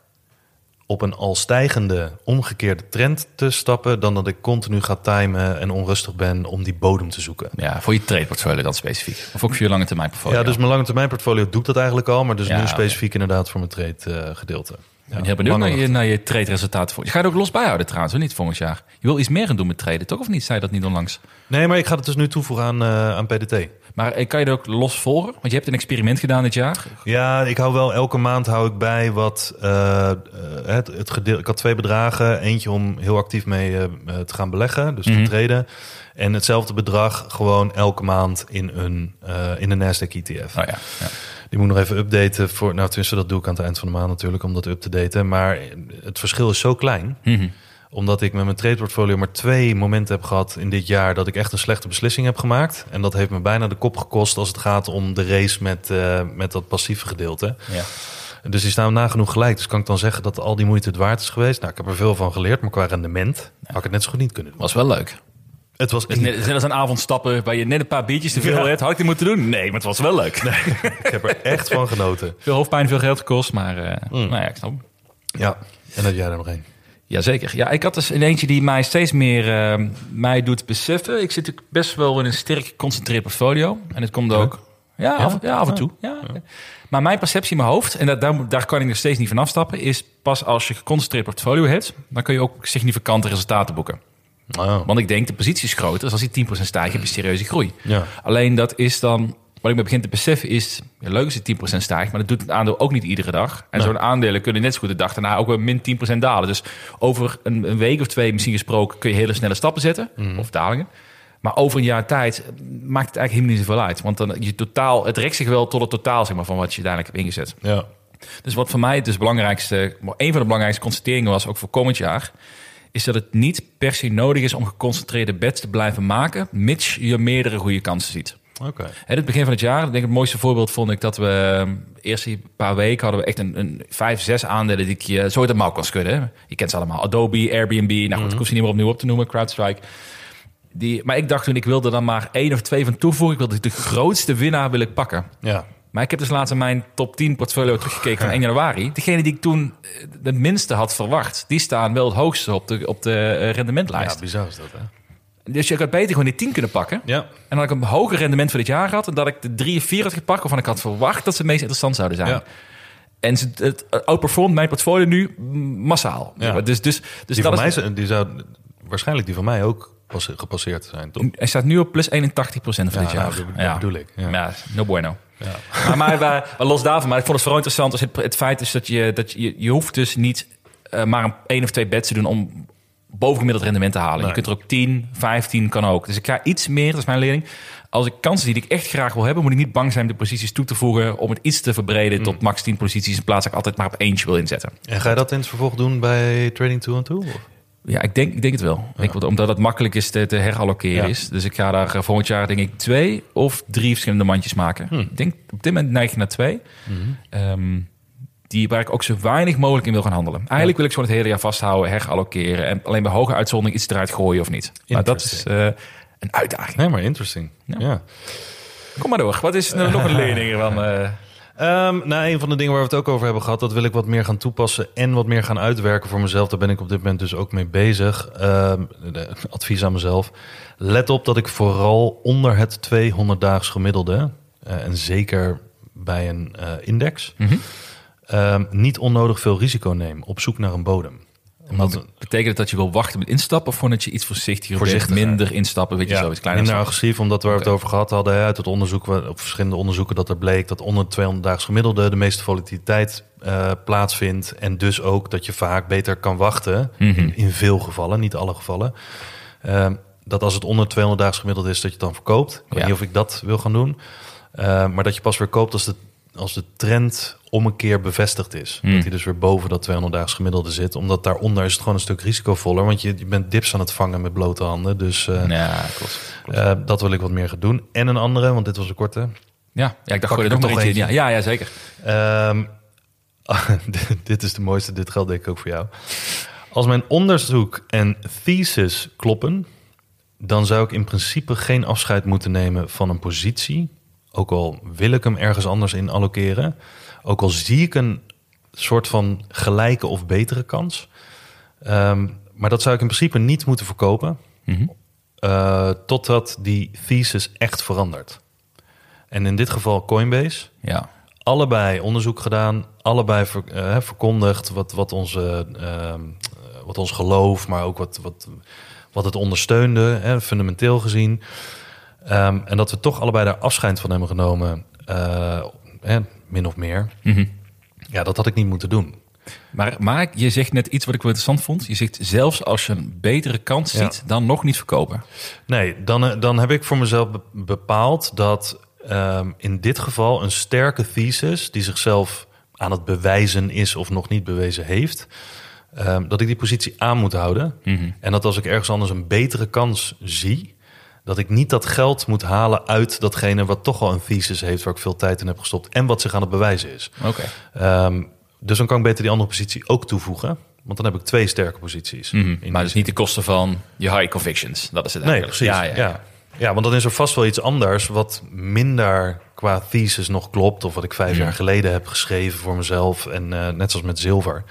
op een al stijgende omgekeerde trend te stappen... dan dat ik continu ga timen en onrustig ben om die bodem te zoeken. ja, voor je trade portfolio dan specifiek. Of ook voor je lange termijn portfolio. Ja, dus mijn lange termijn portfolio doet dat eigenlijk al... maar dus Ja, nu specifiek inderdaad voor mijn trade eh, gedeelte. Ik ben heel benieuwd naar je, naar je trade resultaten. Je gaat het ook los bijhouden trouwens, of niet volgend jaar? Je wil iets meer gaan doen met traden, toch? Of niet? Zei dat niet onlangs? Nee, maar ik ga het dus nu toevoegen aan, eh, aan PDT. Maar eh, kan je dat ook los volgen? Want je hebt een experiment gedaan dit jaar. Ja, ik hou wel elke maand hou ik bij wat eh, eh, het, het gedeel. Ik had twee bedragen, eentje om heel actief mee te gaan beleggen, dus te traden, en hetzelfde bedrag gewoon elke maand in een in een Nasdaq ETF. Oh ja, ja. Die moet nog even updaten voor. Nou, tenminste, dat doe ik aan het eind van de maand natuurlijk om dat up te daten. Maar het verschil is zo klein Mhm. Omdat ik met mijn trade portfolio maar twee momenten heb gehad in dit jaar dat ik echt een slechte beslissing heb gemaakt. En dat heeft me bijna de kop gekost als het gaat om de race met, eh, met dat passieve gedeelte. ja. Dus die staan nagenoeg gelijk. Dus kan ik dan zeggen dat al die moeite het waard is geweest? Nou, ik heb er veel van geleerd, maar qua rendement had ik het net zo goed niet kunnen doen. Was wel leuk. Het was Dus net, net als een avond stappen waar je net een paar biertjes te veel Ja. hebt. Had ik die moeten doen? Nee, maar het was wel leuk. ik heb er echt van genoten. Veel hoofdpijn, veel geld gekost, maar eh, Mm. nou ja, ik snap. Ja, en dat jij er nog één. Jazeker. Ja, ik had dus een eentje die mij steeds meer eh, mij doet beseffen. Ik zit best wel in een sterk geconcentreerd portfolio. En het komt ook... Ja, af, ja, af en toe. Ja. Maar mijn perceptie in mijn hoofd, en dat, daar, daar kan ik nog steeds niet van afstappen... is pas als je geconcentreerd portfolio hebt... dan kun je ook significante resultaten boeken. Oh. Want ik denk, de positie is groter. Dus als die 10% stijgt, heb je serieuze groei. Ja. Alleen dat is dan... Wat ik me begin te beseffen is... Ja, leuk als die 10% stijgt, maar dat doet het aandeel ook niet iedere dag. En Nee. zo'n aandelen kunnen net zo goed de dag daarna ook weer min 10% dalen. Dus over een, een week of twee misschien gesproken... kun je hele snelle stappen zetten. Of dalingen. Maar over een jaar tijd maakt het eigenlijk helemaal niet zoveel uit. Want dan je totaal, het rekt zich wel tot het totaal zeg maar, van wat je uiteindelijk hebt ingezet. Ja. Dus wat voor mij het dus belangrijkste, maar een van de belangrijkste constateringen was, ook voor komend jaar, is dat het niet per se nodig is om geconcentreerde bets te blijven maken, mits je meerdere goede kansen ziet. Oké. En het begin van het jaar, denk ik het mooiste voorbeeld vond ik dat we eh, eerst een paar weken hadden we echt een, een vijf, zes aandelen die ik je zo uit de mouw kan schudden. hè. Je kent ze allemaal, Adobe, Airbnb, nou goed, ik hoef ze niet meer opnieuw op te noemen, CrowdStrike. Die, maar ik dacht toen, ik wilde dan maar één of twee van toevoegen. Ik wilde de grootste winnaar wil ik pakken. Ja. Maar ik heb dus laatst in mijn top 10 portfolio teruggekeken van 1 januari. Degene die ik toen eh, het minste had verwacht, die staan wel het hoogste op de, op de eh, Ja, rendementlijst. bizar is dat, hè? Dus je had beter gewoon die 10 kunnen pakken. Ja. En dan had ik een hoger rendement voor dit jaar gehad. En dat ik de 3 of 4 had gepakt waarvan ik had verwacht dat ze het meest interessant zouden zijn. Ja. En ze, het outperformt mijn portfolio nu massaal. Ja. Dus, dus, dus Die dat van is, mij, die zou waarschijnlijk die van mij ook pas gepasseerd zijn, toch? hij staat nu op plus 81% voor dit Ja, jaar. nou, dat- dat bedoel ik, ja. Ja, no bueno. Maar, maar, maar, maar los daarvan, maar ik vond het vooral interessant als het, het feit is dat je, dat je, je hoeft dus niet eh, maar een één of twee bets te doen om bovengemiddeld rendement te halen. Nee. Je kunt er ook 10, 15 kan ook. Dus ik ga iets meer, dat is mijn leerling. Als ik kansen zie die ik echt graag wil hebben, moet ik niet bang zijn om de posities toe te voegen om het iets te verbreden Mm. tot max 10 posities in plaats dat ik altijd maar op eentje wil inzetten. En ga je dat in het vervolg doen bij Trading 2 and 2? Ja, ik denk, ik denk het wel. Ik, omdat het makkelijk is te, te herallokeren Ja. is. Dus ik ga daar eh, volgend jaar denk ik twee of drie verschillende mandjes maken. Hm. Ik denk op dit moment neig ik naar twee. Mhm. Ehm, die waar ik ook zo weinig mogelijk in wil gaan handelen. Eigenlijk wil ik gewoon het hele jaar vasthouden, herallokeren en alleen bij hoge uitzondering iets eruit gooien of niet. Maar dat is eh, een uitdaging. Nee, maar interesting. Ja. Ja. Kom maar door. Wat is nou nog een leerling ervan? eh? Ehm, nou, een van de dingen waar we het ook over hebben gehad, dat wil ik wat meer gaan toepassen en wat meer gaan uitwerken voor mezelf. Daar ben ik op dit moment dus ook mee bezig. Ehm, advies aan mezelf. Let op dat ik vooral onder het 200 daags gemiddelde, eh, en zeker bij een eh, index, Mhm. Ehm, niet onnodig veel risico neem op zoek naar een bodem. Omdat betekent het dat je wil wachten met instappen of gewoon dat je iets voorzichtiger, bent, Voorzichtiger. minder instappen, weet je ja, zo, iets kleiner minder stappen. agressief, omdat we het over gehad hadden, uit het onderzoek, op verschillende onderzoeken, dat er bleek dat onder het 200 daags gemiddelde de meeste volatiliteit eh, plaatsvindt. En dus ook dat je vaak beter kan wachten, Mhm. in, in veel gevallen, niet alle gevallen. Ehm, dat als het onder het 200 daags gemiddelde is, dat je het dan verkoopt. Ik weet Ja. niet of ik dat wil gaan doen. Eh, maar dat je pas weer koopt als de, als de trend om een keer bevestigd is. Hmm. Dat hij dus weer boven dat 200 daags gemiddelde zit. Omdat daaronder is het gewoon een stuk risicovoller. Want je, je bent dips aan het vangen met blote handen. Dus eh, Ja, klopt. klopt. eh, dat wil ik wat meer gaan doen. En een andere, want dit was een korte. Ja, ja ik dacht gooi er nog maar toch eentje in. Ja, ja, ja, zeker. Ehm, dit is de mooiste, dit geldt denk ik ook voor jou. Als mijn onderzoek en thesis kloppen, dan zou ik in principe geen afscheid moeten nemen van een positie. Ook al wil ik hem ergens anders in allokeren. Ook al zie ik een soort van gelijke of betere kans. Ehm, maar dat zou ik in principe niet moeten verkopen. Mhm. eh, totdat die thesis echt verandert. En in dit geval Coinbase Ja. allebei onderzoek gedaan, allebei ver, eh, verkondigd wat, wat, onze, ehm, eh, wat ons geloof, maar ook wat, wat, wat het ondersteunde, hè, fundamenteel gezien. Ehm, en dat we toch allebei daar afscheid van hebben genomen, eh, hè, min of meer. Mhm. Ja, dat had ik niet moeten doen. Maar, maar je zegt net iets wat ik wel interessant vond. Je zegt zelfs als je een betere kans Ja. ziet, dan nog niet verkopen. Nee, dan, eh, dan heb ik voor mezelf be- bepaald dat ehm, in dit geval een sterke thesis die zichzelf aan het bewijzen is of nog niet bewezen heeft, ehm, dat ik die positie aan moet houden. Mhm. En dat als ik ergens anders een betere kans zie, dat ik niet dat geld moet halen uit datgene wat toch al een thesis heeft waar ik veel tijd in heb gestopt en wat zich aan het bewijzen is. Oké. Ehm, dus dan kan ik beter die andere positie ook toevoegen, want dan heb ik twee sterke posities. Mhm. Maar dus niet de kosten van je high convictions. Dat is het Nee, eigenlijk. precies. Ja, Ja, ja, want dan is er vast wel iets anders wat minder qua thesis nog klopt. Of wat ik vijf Ja. jaar geleden heb geschreven voor mezelf. En eh, net zoals met zilver.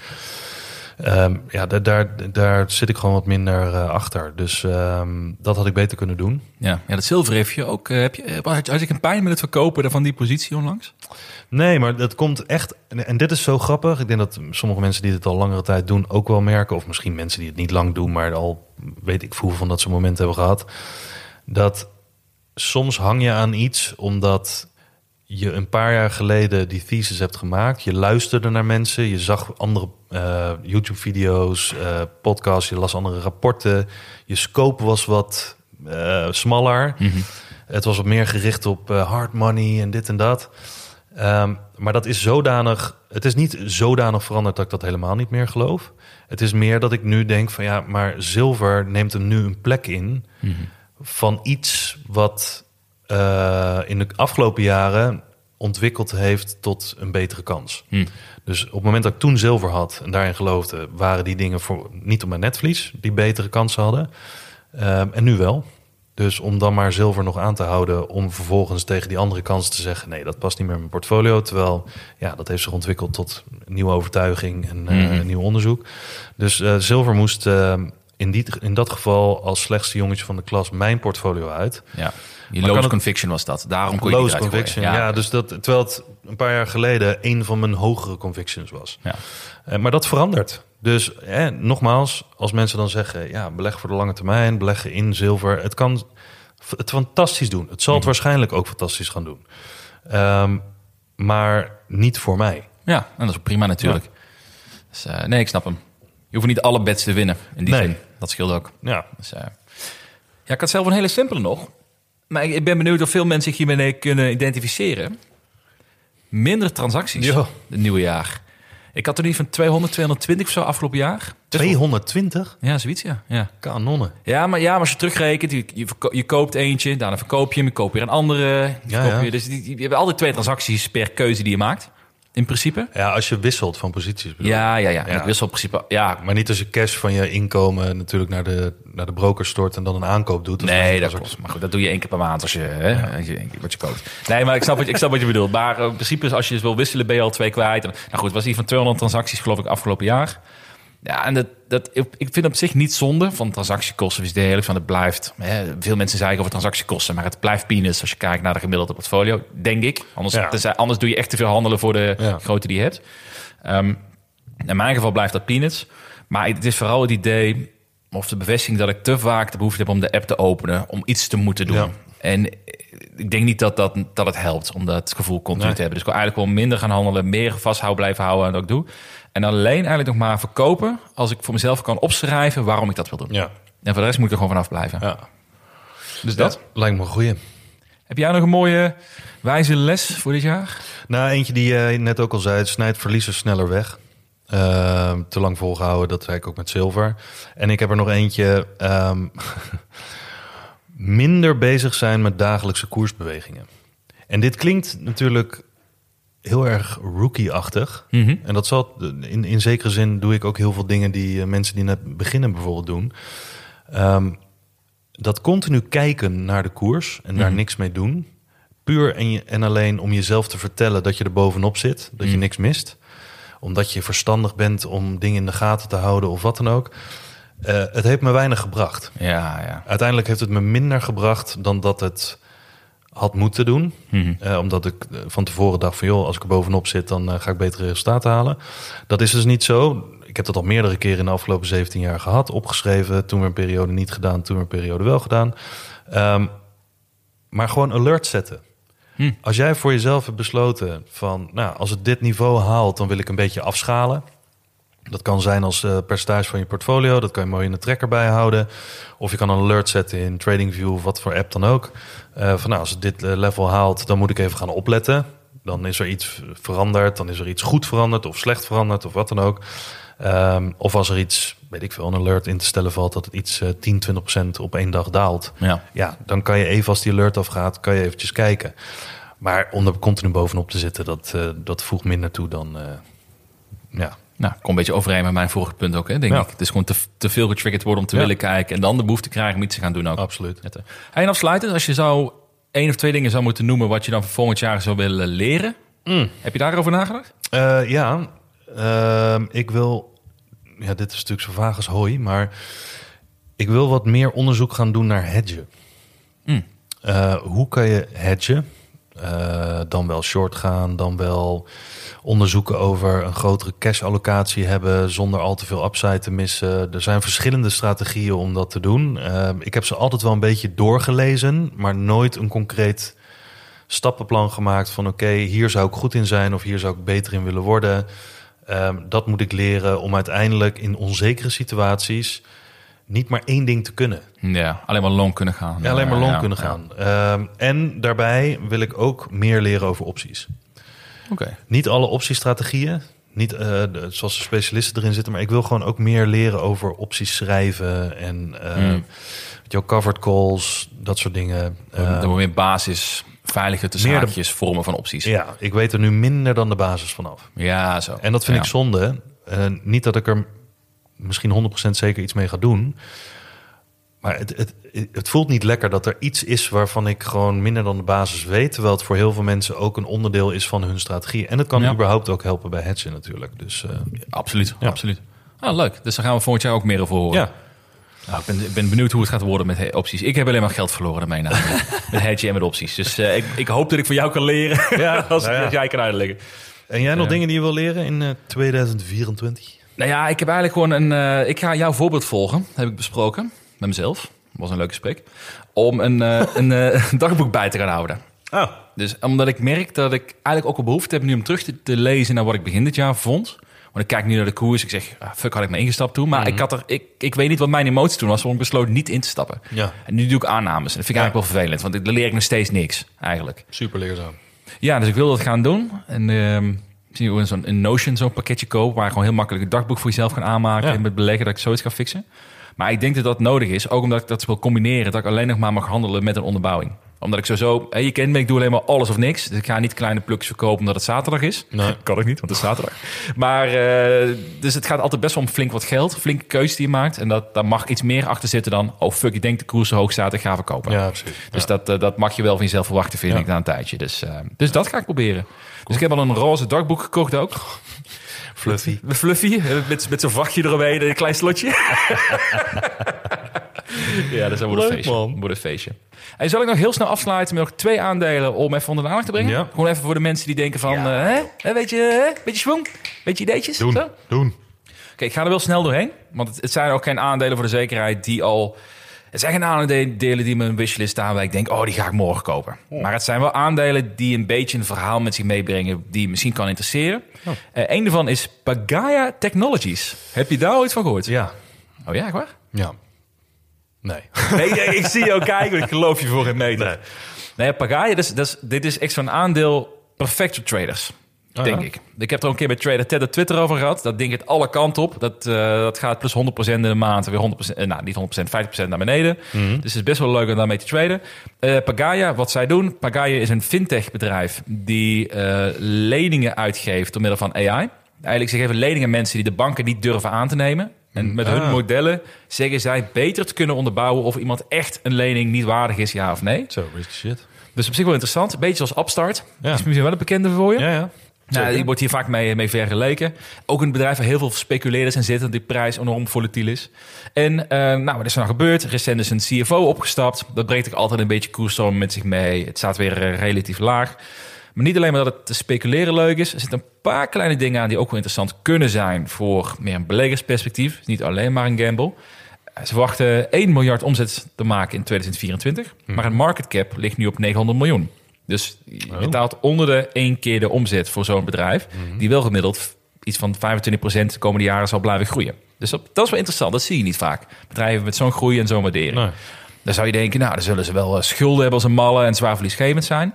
Ehm, ja, daar, daar, daar zit ik gewoon wat minder eh, achter. Dus ehm, dat had ik beter kunnen doen. Ja, ja dat zilver heeft je ook. eh, heb je, eh, had, had ik een pijn met het verkopen van die positie onlangs? Nee, maar dat komt echt. En, dit is zo grappig. Ik denk dat sommige mensen die dit al langere tijd doen ook wel merken. Of misschien mensen die het niet lang doen, maar al weet ik hoeveel van dat ze momenten hebben gehad. Dat soms hang je aan iets omdat je een paar jaar geleden die thesis hebt gemaakt. Je luisterde naar mensen, je zag andere eh, YouTube-video's, eh, podcasts, je las andere rapporten. Je scope was wat eh, smaller. Het was wat meer gericht op hard money en dit en dat. Ehm, maar dat is zodanig. Het is niet zodanig veranderd dat ik dat helemaal niet meer geloof. Het is meer dat ik nu denk van ja, maar zilver neemt hem nu een plek in van iets wat eh, in de afgelopen jaren ontwikkeld heeft tot een betere kans. Hm. Dus op het moment dat ik toen zilver had en daarin geloofde, waren die dingen voor niet op mijn netvlies die betere kansen hadden. Ehm, en nu wel. Dus om dan maar zilver nog aan te houden, om vervolgens tegen die andere kansen te zeggen: nee, dat past niet meer in mijn portfolio. Terwijl ja, dat heeft zich ontwikkeld tot een nieuwe overtuiging en eh, een nieuw onderzoek. Dus eh, zilver moest eh, in, die, in dat geval als slechtste jongetje van de klas mijn portfolio uit. Ja. Lowest het- conviction was dat. Daarom kon je conviction. gooien. Ja. dus dat, terwijl het een paar jaar geleden een van mijn hogere convictions was. Ja. Eh, maar dat verandert. Dus hè, nogmaals, als mensen dan zeggen, ja, beleg voor de lange termijn, beleggen in zilver, het kan het fantastisch doen. Het zal het Mhm. waarschijnlijk ook fantastisch gaan doen. Ehm, maar niet voor mij. Ja, en dat is ook prima natuurlijk. Dus, eh, nee, ik snap hem. Je hoeft niet alle bets te winnen in die Nee. zin. Dat scheelt ook. Ja, Dus, eh, ja, ik had zelf een hele simpele nog. Maar ik, ben benieuwd of veel mensen zich hiermee kunnen identificeren. Minder transacties Ja. het nieuwe jaar. Ik had er niet van 200, 220 of zo afgelopen jaar. 220 Ja, zoiets, ja. ja. kanonnen. Ja, maar, ja, maar als je terugrekent, je, je, je koopt eentje, daarna verkoop je hem, je koopt weer een andere. je Ja, ja. weer- dus die, die- je hebt altijd twee transacties per keuze die je maakt, in principe. Ja, als je wisselt van posities. bedoel. Ja, ja, ja. Ja. in principe, ja, Maar niet als je cash van je inkomen natuurlijk naar de, naar de broker stort en dan een aankoop doet. Nee, dat klopt. Maar goed, dat doe je één keer per maand als je, hè, als je één keer wat je koopt. Nee, maar ik snap wat, je- ik snap wat je bedoelt. Maar eh, in principe, als je dus wil wisselen, ben je al twee kwijt. En, nou goed, het was hier van 200 transacties, geloof ik, afgelopen jaar. Ja, en dat, dat, ik vind op zich niet zonde van transactiekosten. Is deel van het blijft. Hè, veel mensen zeggen over transactiekosten, maar het blijft peanuts als je kijkt naar de gemiddelde portfolio, denk ik. Anders, Ja. tenzij- anders doe je echt te veel handelen voor de Ja. grootte die je hebt. Ehm, in mijn geval blijft dat peanuts. Maar het is vooral het idee of de bevestiging dat ik te vaak de behoefte heb om de app te openen, om iets te moeten doen. Ja. En ik denk niet dat, dat, dat het helpt om dat gevoel continu Nee. te hebben. Dus ik wil eigenlijk wel minder gaan handelen, meer vasthouden blijven houden aan wat ik doe. En alleen eigenlijk nog maar verkopen als ik voor mezelf kan opschrijven waarom ik dat wil doen. Ja, En voor de rest moet ik er gewoon vanaf blijven. ja. Dus dat. lijkt me een goeie. Heb jij nog een mooie wijze les voor dit jaar? Nou, eentje die je net ook al zei, het snijdt verliezers sneller weg. Ehm, te lang volgehouden, dat zei ik ook met zilver. En ik heb er nog eentje. ehm, minder bezig zijn met dagelijkse koersbewegingen. En dit klinkt natuurlijk heel erg rookie-achtig. Mhm. En dat zal in, in zekere zin doe ik ook heel veel dingen die eh, mensen die net beginnen bijvoorbeeld doen. Ehm, dat continu kijken naar de koers en daar Mhm. niks mee doen. Puur en, je, en alleen om jezelf te vertellen dat je er bovenop zit, dat je Mhm. niks mist. Omdat je verstandig bent om dingen in de gaten te houden of wat dan ook. Eh, het heeft me weinig gebracht. Ja, ja. Uiteindelijk heeft het me minder gebracht dan dat het had moeten doen. Mhm. Eh, omdat ik eh, van tevoren dacht van... joh, als ik er bovenop zit, dan eh, ga ik betere resultaten halen. Dat is dus niet zo. Ik heb dat al meerdere keren in de afgelopen 17 jaar gehad. Opgeschreven, toen weer een periode niet gedaan, toen weer een periode wel gedaan. Ehm, maar gewoon alert zetten. Hm. Als jij voor jezelf hebt besloten van... nou, als het dit niveau haalt, dan wil ik een beetje afschalen... Dat kan zijn als eh, percentage van je portfolio. Dat kan je mooi in de tracker bijhouden. Of je kan een alert zetten in TradingView of wat voor app dan ook. Eh, van nou, als het dit eh, level haalt, dan moet ik even gaan opletten. Dan is er iets veranderd. Dan is er iets goed veranderd of slecht veranderd of wat dan ook. Ehm, of als er iets, weet ik veel, een alert in te stellen valt... dat het iets eh 10, 20 procent op één dag daalt. Ja. Ja, dan kan je even als die alert afgaat, kan je eventjes kijken. Maar om er continu bovenop te zitten, dat, eh, dat voegt minder toe dan... ja, Nou, kom een beetje overeen met mijn vorige punt ook, hè, denk Ja. ik. Het is gewoon te, te veel getriggerd worden om te Ja. willen kijken... en dan de behoefte krijgen om iets te gaan doen ook. absoluut. Hey, en afsluitend, als je zou één of twee dingen zou moeten noemen... wat je dan voor volgend jaar zou willen leren... Mm. heb je daarover nagedacht? Eh, ja, ehm, ik wil. Ja, dit is natuurlijk zo vaag als hooi, maar ik wil wat meer onderzoek gaan doen naar hedgen. Mm. Eh, hoe kan je hedgen? Eh, dan wel short gaan, dan wel onderzoeken over een grotere cash-allocatie hebben zonder al te veel upside te missen. Er zijn verschillende strategieën om dat te doen. Eh, ik heb ze altijd wel een beetje doorgelezen, maar nooit een concreet stappenplan gemaakt van oké, hier zou ik goed in zijn of hier zou ik beter in willen worden. Ehm, dat moet ik leren om uiteindelijk in onzekere situaties niet maar één ding te kunnen. Ja, alleen maar long kunnen gaan. Ja, alleen maar long Ja, kunnen gaan. Ehm, en daarbij wil ik ook meer leren over opties. Oké. Niet alle optiestrategieën, niet eh, de- zoals de specialisten erin zitten, maar ik wil gewoon ook meer leren over opties schrijven en eh Mm. weet je wel, covered calls, dat soort dingen. Dan Ehm, wordt meer basis, veilige tussen meer de- haakjes, vormen van opties. ja, ik weet er nu minder dan de basis vanaf. Ja, zo. En dat vind Ja. ik zonde. Eh, niet dat ik er misschien 100% zeker iets mee ga doen. Maar het, het, het voelt niet lekker dat er iets is waarvan ik gewoon minder dan de basis weet. Terwijl het voor heel veel mensen ook een onderdeel is van hun strategie. En het kan Ja. überhaupt ook helpen bij hedgen natuurlijk. Dus eh, Absoluut, Ja. absoluut. Ah, leuk. Dus daar gaan we volgend jaar ook meer over horen. ja, Nou, ik, ben, ik ben benieuwd hoe het gaat worden met opties. Ik heb alleen maar geld verloren daarmee namelijk. met hedge en met opties. Dus eh, ik, ik hoop dat ik voor jou kan leren Ja, als, nou ja. als jij kan uitleggen. En jij nog dingen die je wil leren in eh, 2024? Nou ja, ik heb eigenlijk gewoon een... eh, ik ga jouw voorbeeld volgen, heb ik besproken. Met mezelf. was een leuk gesprek. Om een, eh, een eh, dagboek bij te gaan houden. Oh, Dus omdat ik merk dat ik eigenlijk ook een behoefte heb nu om terug te, te lezen naar wat ik begin dit jaar vond. Want ik kijk nu naar de koers. Ik zeg, ah, fuck, had ik me ingestapt toen. Maar ik, had er, ik, ik weet niet wat mijn emotie toen was. Want ik besloot niet in te stappen. ja, En nu doe ik aannames. En dat vind ik Ja. eigenlijk wel vervelend. Want dan leer ik nog steeds niks, eigenlijk. super leerzaam. Ja, dus ik wil dat gaan doen. En ehm zie je zo'n in Notion zo'n pakketje koop... waar je gewoon heel makkelijk een dagboek voor jezelf kan aanmaken... Ja. en met beleggen dat ik zoiets ga fixen. Maar ik denk dat dat nodig is. Ook omdat ik dat wil combineren. Dat ik alleen nog maar mag handelen met een onderbouwing. Omdat ik sowieso... Hè, je kent me, ik doe alleen maar alles of niks. Dus ik ga niet kleine plukjes verkopen omdat het zaterdag is. Nee. Kan ik niet, want het is zaterdag. Maar eh, dus het gaat altijd best wel om flink wat geld. Flinke keuze die je maakt. En dat, daar mag iets meer achter zitten dan... oh fuck, ik denk de koers hoog staat, ik ga verkopen. Ja, precies. Dus Ja. dat, eh, dat mag je wel van jezelf verwachten, vind Ja. ik, na een tijdje. Dus, eh, dus dat ga ik proberen. Dus ik heb al een roze dagboek gekocht ook. Fluffy. Fluffy, met, met zo'n vachtje eromheen, een klein slotje. ja, dus dat wordt een feestje. man. Wordt een feestje. En zal ik nog heel snel afsluiten met nog twee aandelen om even onder de aandacht te brengen? Ja. Gewoon even voor de mensen die denken van, eh, hè? Hè, weet je, hè? beetje schwung, beetje ideetjes. Doen, Zo? doen. Oké, ik ga er wel snel doorheen. Want het, het zijn ook geen aandelen voor de zekerheid die al... Het zijn geen aandelen die mijn wishlist staan waar ik denk... oh, die ga ik morgen kopen. Maar het zijn wel aandelen die een beetje een verhaal met zich meebrengen... die je misschien kan interesseren. Eh een daarvan is Pagaya Technologies. Heb je daar ooit van gehoord? Ja, Oh ja, echt waar? ja. Nee. Nee, ik zie jou kijken, ik geloof je voor een meter. Nee. Nee, Pagaya, dus, dus, dit is echt zo'n aandeel perfect voor traders. Oh, denk ja? ik. Ik heb er een keer met Trader Ted op Twitter over gehad. Dat ding gaat alle kanten op. Dat, eh, dat gaat plus 100% in de maand. Weer 100%, eh, nou niet 100%, 50% naar beneden. Mhm. Dus het is best wel leuk om daarmee te traden. Eh Pagaya, wat zij doen. Pagaya is een fintech bedrijf die leningen uitgeeft door middel van AI. Eigenlijk ze geven leningen aan mensen die de banken niet durven aan te nemen. En met hun Ah. modellen zeggen zij beter te kunnen onderbouwen of iemand echt een lening niet waardig is, ja of nee. Zo, risky shit. Dus op zich wel interessant. Beetje zoals Upstart. Ja. Is misschien wel een bekende voor je. Ja, ja. Nou, die wordt hier vaak mee, mee vergeleken. Ook een bedrijf waar heel veel speculeerders in zitten, die prijs enorm volatiel is. En eh, nou, wat is er nou gebeurd? Recent is een CFO opgestapt. Dat brengt ook altijd een beetje koersstorm met zich mee. Het staat weer eh, relatief laag. Maar niet alleen maar dat het te speculeren leuk is. Er zitten een paar kleine dingen aan die ook wel interessant kunnen zijn voor meer een beleggersperspectief. Het is niet alleen maar een gamble. Eh, Ze verwachten 1 miljard omzet te maken in 2024. Maar een market cap ligt nu op 900 miljoen. Dus je Oh. betaalt onder de één keer de omzet voor zo'n bedrijf. Die wel gemiddeld iets van 25% de komende jaren zal blijven groeien. Dus dat, dat is wel interessant. Dat zie je niet vaak. Bedrijven met zo'n groei en zo'n waardering. Nee. Dan zou je denken, nou, dan zullen ze wel eh, schulden hebben als een malle en zwaar verliesgevend zijn.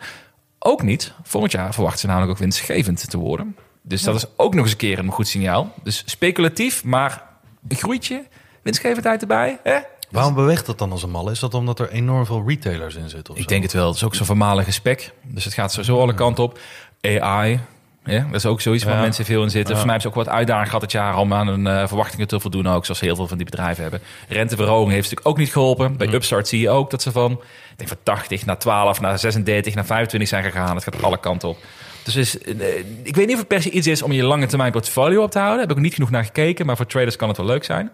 Ook niet. Volgend jaar verwachten ze namelijk ook winstgevend te worden. Dus dat is ook nog eens een keer een goed signaal. Dus speculatief, maar een groeitje, winstgevendheid erbij. Hè? Waarom beweegt dat dan als een mal? Is dat omdat er enorm veel retailers in zitten? Ik zo? denk het wel. Het is ook zo'n vermalige spek. Dus het gaat sowieso alle kanten op. AI. Ja, dat is ook zoiets waar Ja. mensen veel in zitten. Ja. Voor mij hebben ze ook wat uitdaging gehad het jaar om aan hun eh, verwachtingen te voldoen. Ook zoals heel veel van die bedrijven hebben. Renteverhoging heeft natuurlijk ook niet geholpen. Bij Upstart zie je ook dat ze van, denk van 80 naar 12, naar 36, naar 25 zijn gegaan. Het gaat alle kanten op. Dus is, eh, ik weet niet of het per se iets is om je lange termijn portfolio op te houden. Daar heb ik niet genoeg naar gekeken. Maar voor traders kan het wel leuk zijn.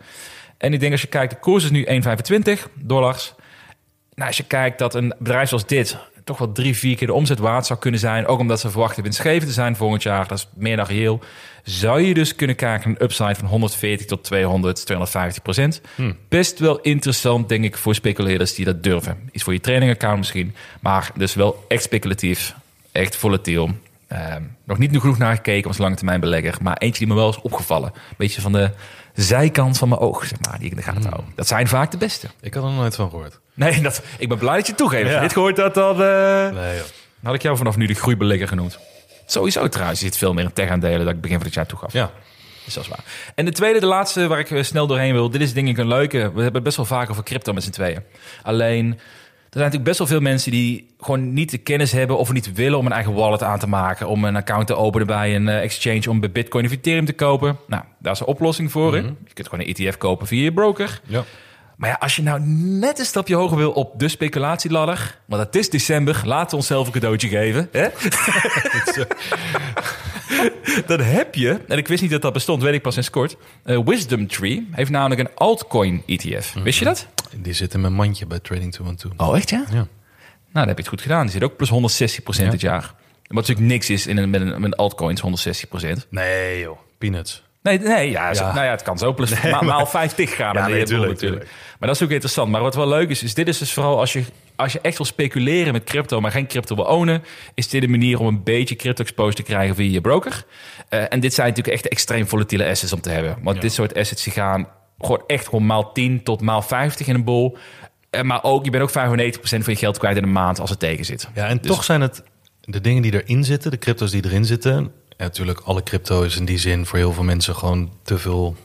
En ik denk als je kijkt, de koers is nu 1,25 dollars. Nou, als je kijkt dat een bedrijf zoals dit toch wel drie, vier keer de omzet waard zou kunnen zijn. Ook omdat ze verwachten winstgevend te zijn volgend jaar. Dat is meer dan reëel. Zou je dus kunnen kijken naar een upside van 140 tot 200, 250 procent. Best wel interessant, denk ik, voor speculeerders die dat durven. Iets voor je training account misschien. Maar dus wel echt speculatief. Echt volatiel. Ehm, nog niet genoeg naar gekeken als lange termijn belegger. Maar eentje die me wel is opgevallen. Beetje van de zijkant van mijn oog, zeg maar, die ik in de gaten hou. Dat zijn vaak de beste. Ik had er nog nooit van gehoord. Nee, dat, ik ben blij dat je het toegeeft. Ja. dit gehoord dat dan... eh, Nee, joh. dan had ik jou vanaf nu de groeibelegger genoemd. Sowieso trouwens, je zit veel meer in tech-aandelen... dat ik begin van het jaar toegaf. Ja. Dus dat is waar. En de tweede, de laatste waar ik eh, snel doorheen wil... dit is denk ik een leuke. We hebben het best wel vaak over crypto met z'n tweeën. Alleen, er zijn natuurlijk best wel veel mensen... die gewoon niet de kennis hebben of niet willen... om een eigen wallet aan te maken... om een account te openen bij een eh, exchange... om bij Bitcoin of Ethereum te kopen. Nou, daar is een oplossing voor. hè? Je kunt gewoon een ETF kopen via je broker. Ja. Maar ja, als je nou net een stapje hoger wil op de speculatieladder... want het is december, laten we onszelf een cadeautje geven. Hè? dan heb je, en ik wist niet dat dat bestond, weet ik pas sinds kort... eh, Wisdom Tree heeft namelijk een altcoin ETF. Wist je dat? Die zit in mijn mandje bij Trading 212. Oh, echt ja? Ja. Nou, dan heb je het goed gedaan. Die zit ook plus 160% dit jaar. Wat natuurlijk niks is in een, met, een, met een altcoins, 160%. Nee joh, peanuts. Nee, nee ja, nou ja, het kan zo plus ma- maal 50 gaan. Ja, nee, in je boel tuurlijk, Maar dat is ook interessant. Maar wat wel leuk is, is dit is dus vooral als je, als je echt wil speculeren met crypto, maar geen crypto wil ownen, is dit een manier om een beetje crypto exposed te krijgen via je broker. Eh, en dit zijn natuurlijk echt extreem volatiele assets om te hebben. Want dit soort assets die gaan gewoon echt gewoon maal 10 tot maal 50 in een bol. Eh, maar ook, je bent ook 95% van je geld kwijt in een maand als het tegen zit. Ja, en Dus- toch zijn het de dingen die erin zitten, de crypto's die erin zitten. En natuurlijk, alle crypto is in die zin voor heel veel mensen gewoon te veel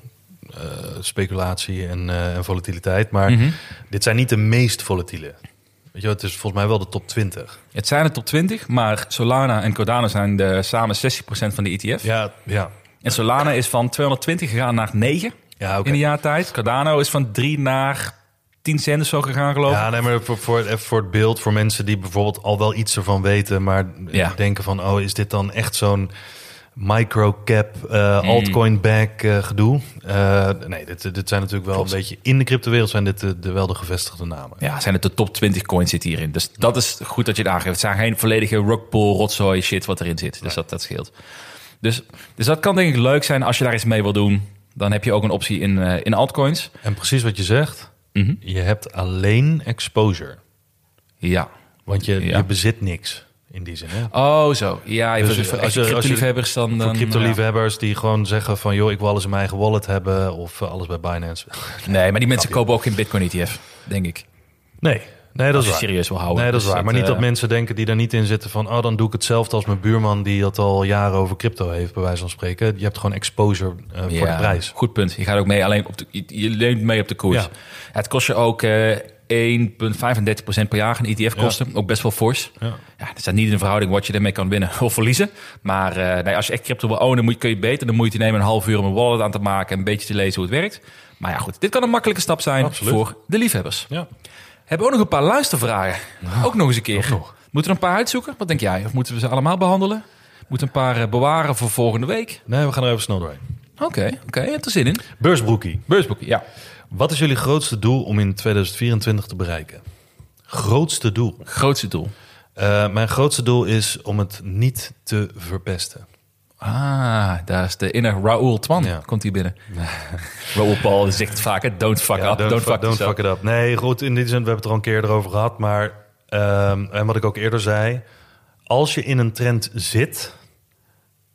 eh, speculatie en, eh, en volatiliteit. Maar Mhm. dit zijn niet de meest volatiele. Weet je, het is volgens mij wel de top 20. Het zijn er top 20, maar Solana en Cardano zijn de, samen 60% van de ETF. Ja, ja. En Solana is van 220 gegaan naar 9 Ja, oké. in een jaar tijd. Cardano is van 3 naar 10 cent of zo gegaan, geloof ik. Ja, nee, maar voor, voor, even voor het beeld, voor mensen die bijvoorbeeld al wel iets ervan weten, maar Ja. denken van, oh, is dit dan echt zo'n microcap Hmm. eh altcoin back eh, gedoe? Eh, nee, dit, dit zijn natuurlijk wel een beetje in de cryptowereld zijn dit de, de, wel de gevestigde namen. Ja, zijn het de top 20 coins zit hierin. Dus dat is goed dat je het aangeeft. Het zijn geen volledige rockpool, rotzooi shit wat erin zit. Dus dat, dat scheelt. Dus, dus dat kan denk ik leuk zijn als je daar iets mee wil doen. Dan heb je ook een optie in, in altcoins. En precies wat je zegt, Mhm. je hebt alleen exposure, Ja. want je, Ja. je bezit niks in die zin. Hè? Oh, zo. Ja, Dus dus als je- crypto-liefhebbers dan... Dan crypto-liefhebbers die gewoon zeggen van... joh, ik wil alles in mijn eigen wallet hebben of eh, alles bij Binance. ja. Nee, maar die mensen kopen ook geen Bitcoin-ETF, denk ik. Nee, nee dat is serieus wil houden. Nee, dat is Dus waar. Maar niet dat eh, mensen denken die daar niet in zitten van... oh, dan doe ik hetzelfde als mijn buurman die dat al jaren over crypto heeft, bij wijze van spreken. Je hebt gewoon exposure eh, voor de prijs. Goed punt. Je gaat ook mee alleen op de, je- leunt mee op de koers. Ja. Het kost je ook 1,35% per jaar een ETF kosten. Ook best wel fors. Ja. Ja, dat staat niet in de verhouding wat je ermee kan winnen of verliezen. Maar eh, nee, als je echt crypto wil ownen, moet, kun je beter de moeite nemen een half uur om een wallet aan te maken en een beetje te lezen hoe het werkt. Maar ja, goed, dit kan een makkelijke stap zijn Absoluut. voor de liefhebbers. Ja. Hebben we ook nog een paar luistervragen? ook nog eens een keer. nog. Moeten we er een paar uitzoeken? Wat denk jij? Of moeten we ze allemaal behandelen? Moeten een paar eh, bewaren voor volgende week? Nee, we gaan er even snel doorheen. Oké, oké, je hebt er zin in. Beursbroekie. Beursboekje, ja. Wat is jullie grootste doel om in 2024 te bereiken? Grootste doel? Grootste doel. Eh, mijn grootste doel is om het niet te verpesten. Ah, daar is de inner Raoul Twan. Ja. Komt hier binnen. Raoul Paul zegt vaak? Don't fuck Ja, up, don't, fuck, don't fuck it up. Nee, goed, in die zin, we hebben het er al een keer erover gehad. Maar, ehm, en wat ik ook eerder zei... als je in een trend zit...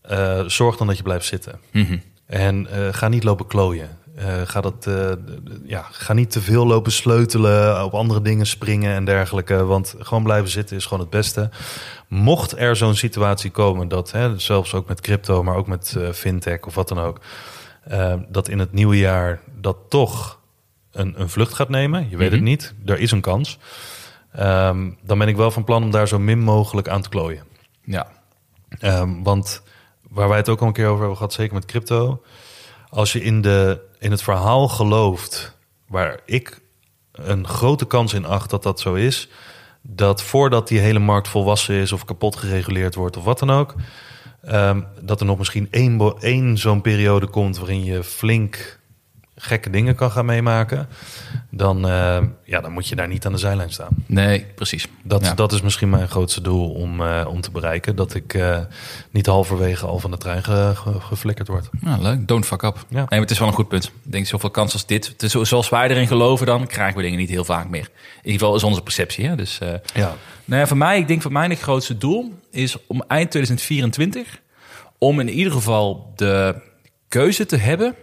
eh, zorg dan dat je blijft zitten. Mhm. En eh, ga niet lopen klooien. Eh, ga, dat, eh, ja, ga niet te veel lopen sleutelen, op andere dingen springen en dergelijke. Want gewoon blijven zitten is gewoon het beste. Mocht er zo'n situatie komen dat, hè, zelfs ook met crypto, maar ook met eh, fintech of wat dan ook, eh, dat in het nieuwe jaar dat toch een, een vlucht gaat nemen. Je weet het Mhm. niet, er is een kans. Ehm, dan ben ik wel van plan om daar zo min mogelijk aan te klooien. Ja. Ehm, want waar wij het ook al een keer over hebben gehad, zeker met crypto. Als je in, de, in het verhaal gelooft, waar ik een grote kans in acht dat dat zo is, dat voordat die hele markt volwassen is of kapot gereguleerd wordt of wat dan ook, ehm, dat er nog misschien één, één zo'n periode komt waarin je flink gekke dingen kan gaan meemaken, dan, eh, ja, dan moet je daar niet aan de zijlijn staan. Nee, precies. Dat, Ja. dat is misschien mijn grootste doel om, eh, om te bereiken. Dat ik eh, niet halverwege al van de trein ge- ge- geflikkerd word. Ja, leuk. Don't fuck up. Ja. Nee, maar het is wel een goed punt. Ik denk, zoveel kans als dit. Het is zo- zoals wij erin geloven, dan krijgen we dingen niet heel vaak meer. In ieder geval is onze perceptie. Hè? Dus, Ja. nou ja, voor mij, ik denk voor mij het grootste doel is om eind 2024... om in ieder geval de keuze te hebben...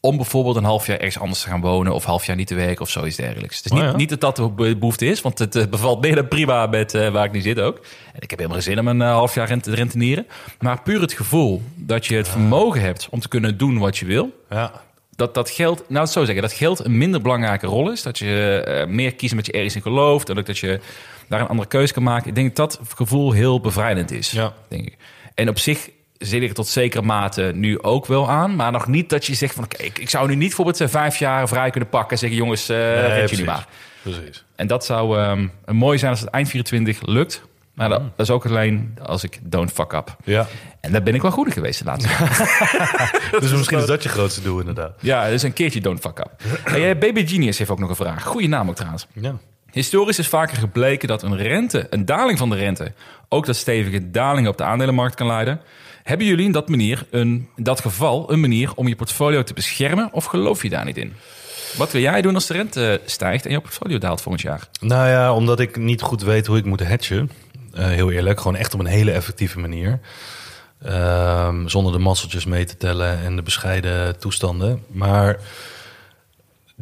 om bijvoorbeeld een half jaar ergens anders te gaan wonen... of half jaar niet te werken of zoiets dergelijks. Het is niet, Oh ja. niet dat dat de be- behoefte is... want het eh, bevalt meer dan prima met eh, waar ik nu zit ook. En ik heb helemaal geen zin om een eh, half jaar rent te rentenieren. Maar puur het gevoel dat je het vermogen hebt... om te kunnen doen wat je wil Ja. dat dat geld, nou het zo zeggen, dat geld een minder belangrijke rol is. Dat je meer kiest met je ergens in gelooft. En ook dat je daar een andere keuze kan maken. Ik denk dat dat gevoel heel bevrijdend is. Ja. Denk ik. En op zich zit ik tot zekere mate nu ook wel aan. Maar nog niet dat je zegt van... Oké, ik, ik zou nu niet bijvoorbeeld eh, vijf jaar vrij kunnen pakken... en zeggen, jongens, eh Nee, jullie maar. Precies. En dat zou ehm, mooi zijn als het eind 24 lukt. Maar dat, dat is ook alleen als ik don't fuck up. Ja. En daar ben ik wel goed in geweest de laatste. Dus misschien is dat je grootste doel inderdaad. Ja, dus een keertje don't fuck up. Hey, eh, Baby Genius heeft ook nog een vraag. Goeie naam ook trouwens. Ja. Historisch is vaker gebleken dat een rente, een daling van de rente, ook tot stevige dalingen op de aandelenmarkt kan leiden. Hebben jullie in dat, manier een, dat geval een manier om je portfolio te beschermen of geloof je daar niet in? Wat wil jij doen als de rente stijgt en je portfolio daalt volgend jaar? Nou ja, omdat ik niet goed weet hoe ik moet hedgen. eh, heel eerlijk, gewoon echt op een hele effectieve manier. Ehm, zonder de masseltjes mee te tellen en de bescheiden toestanden. Maar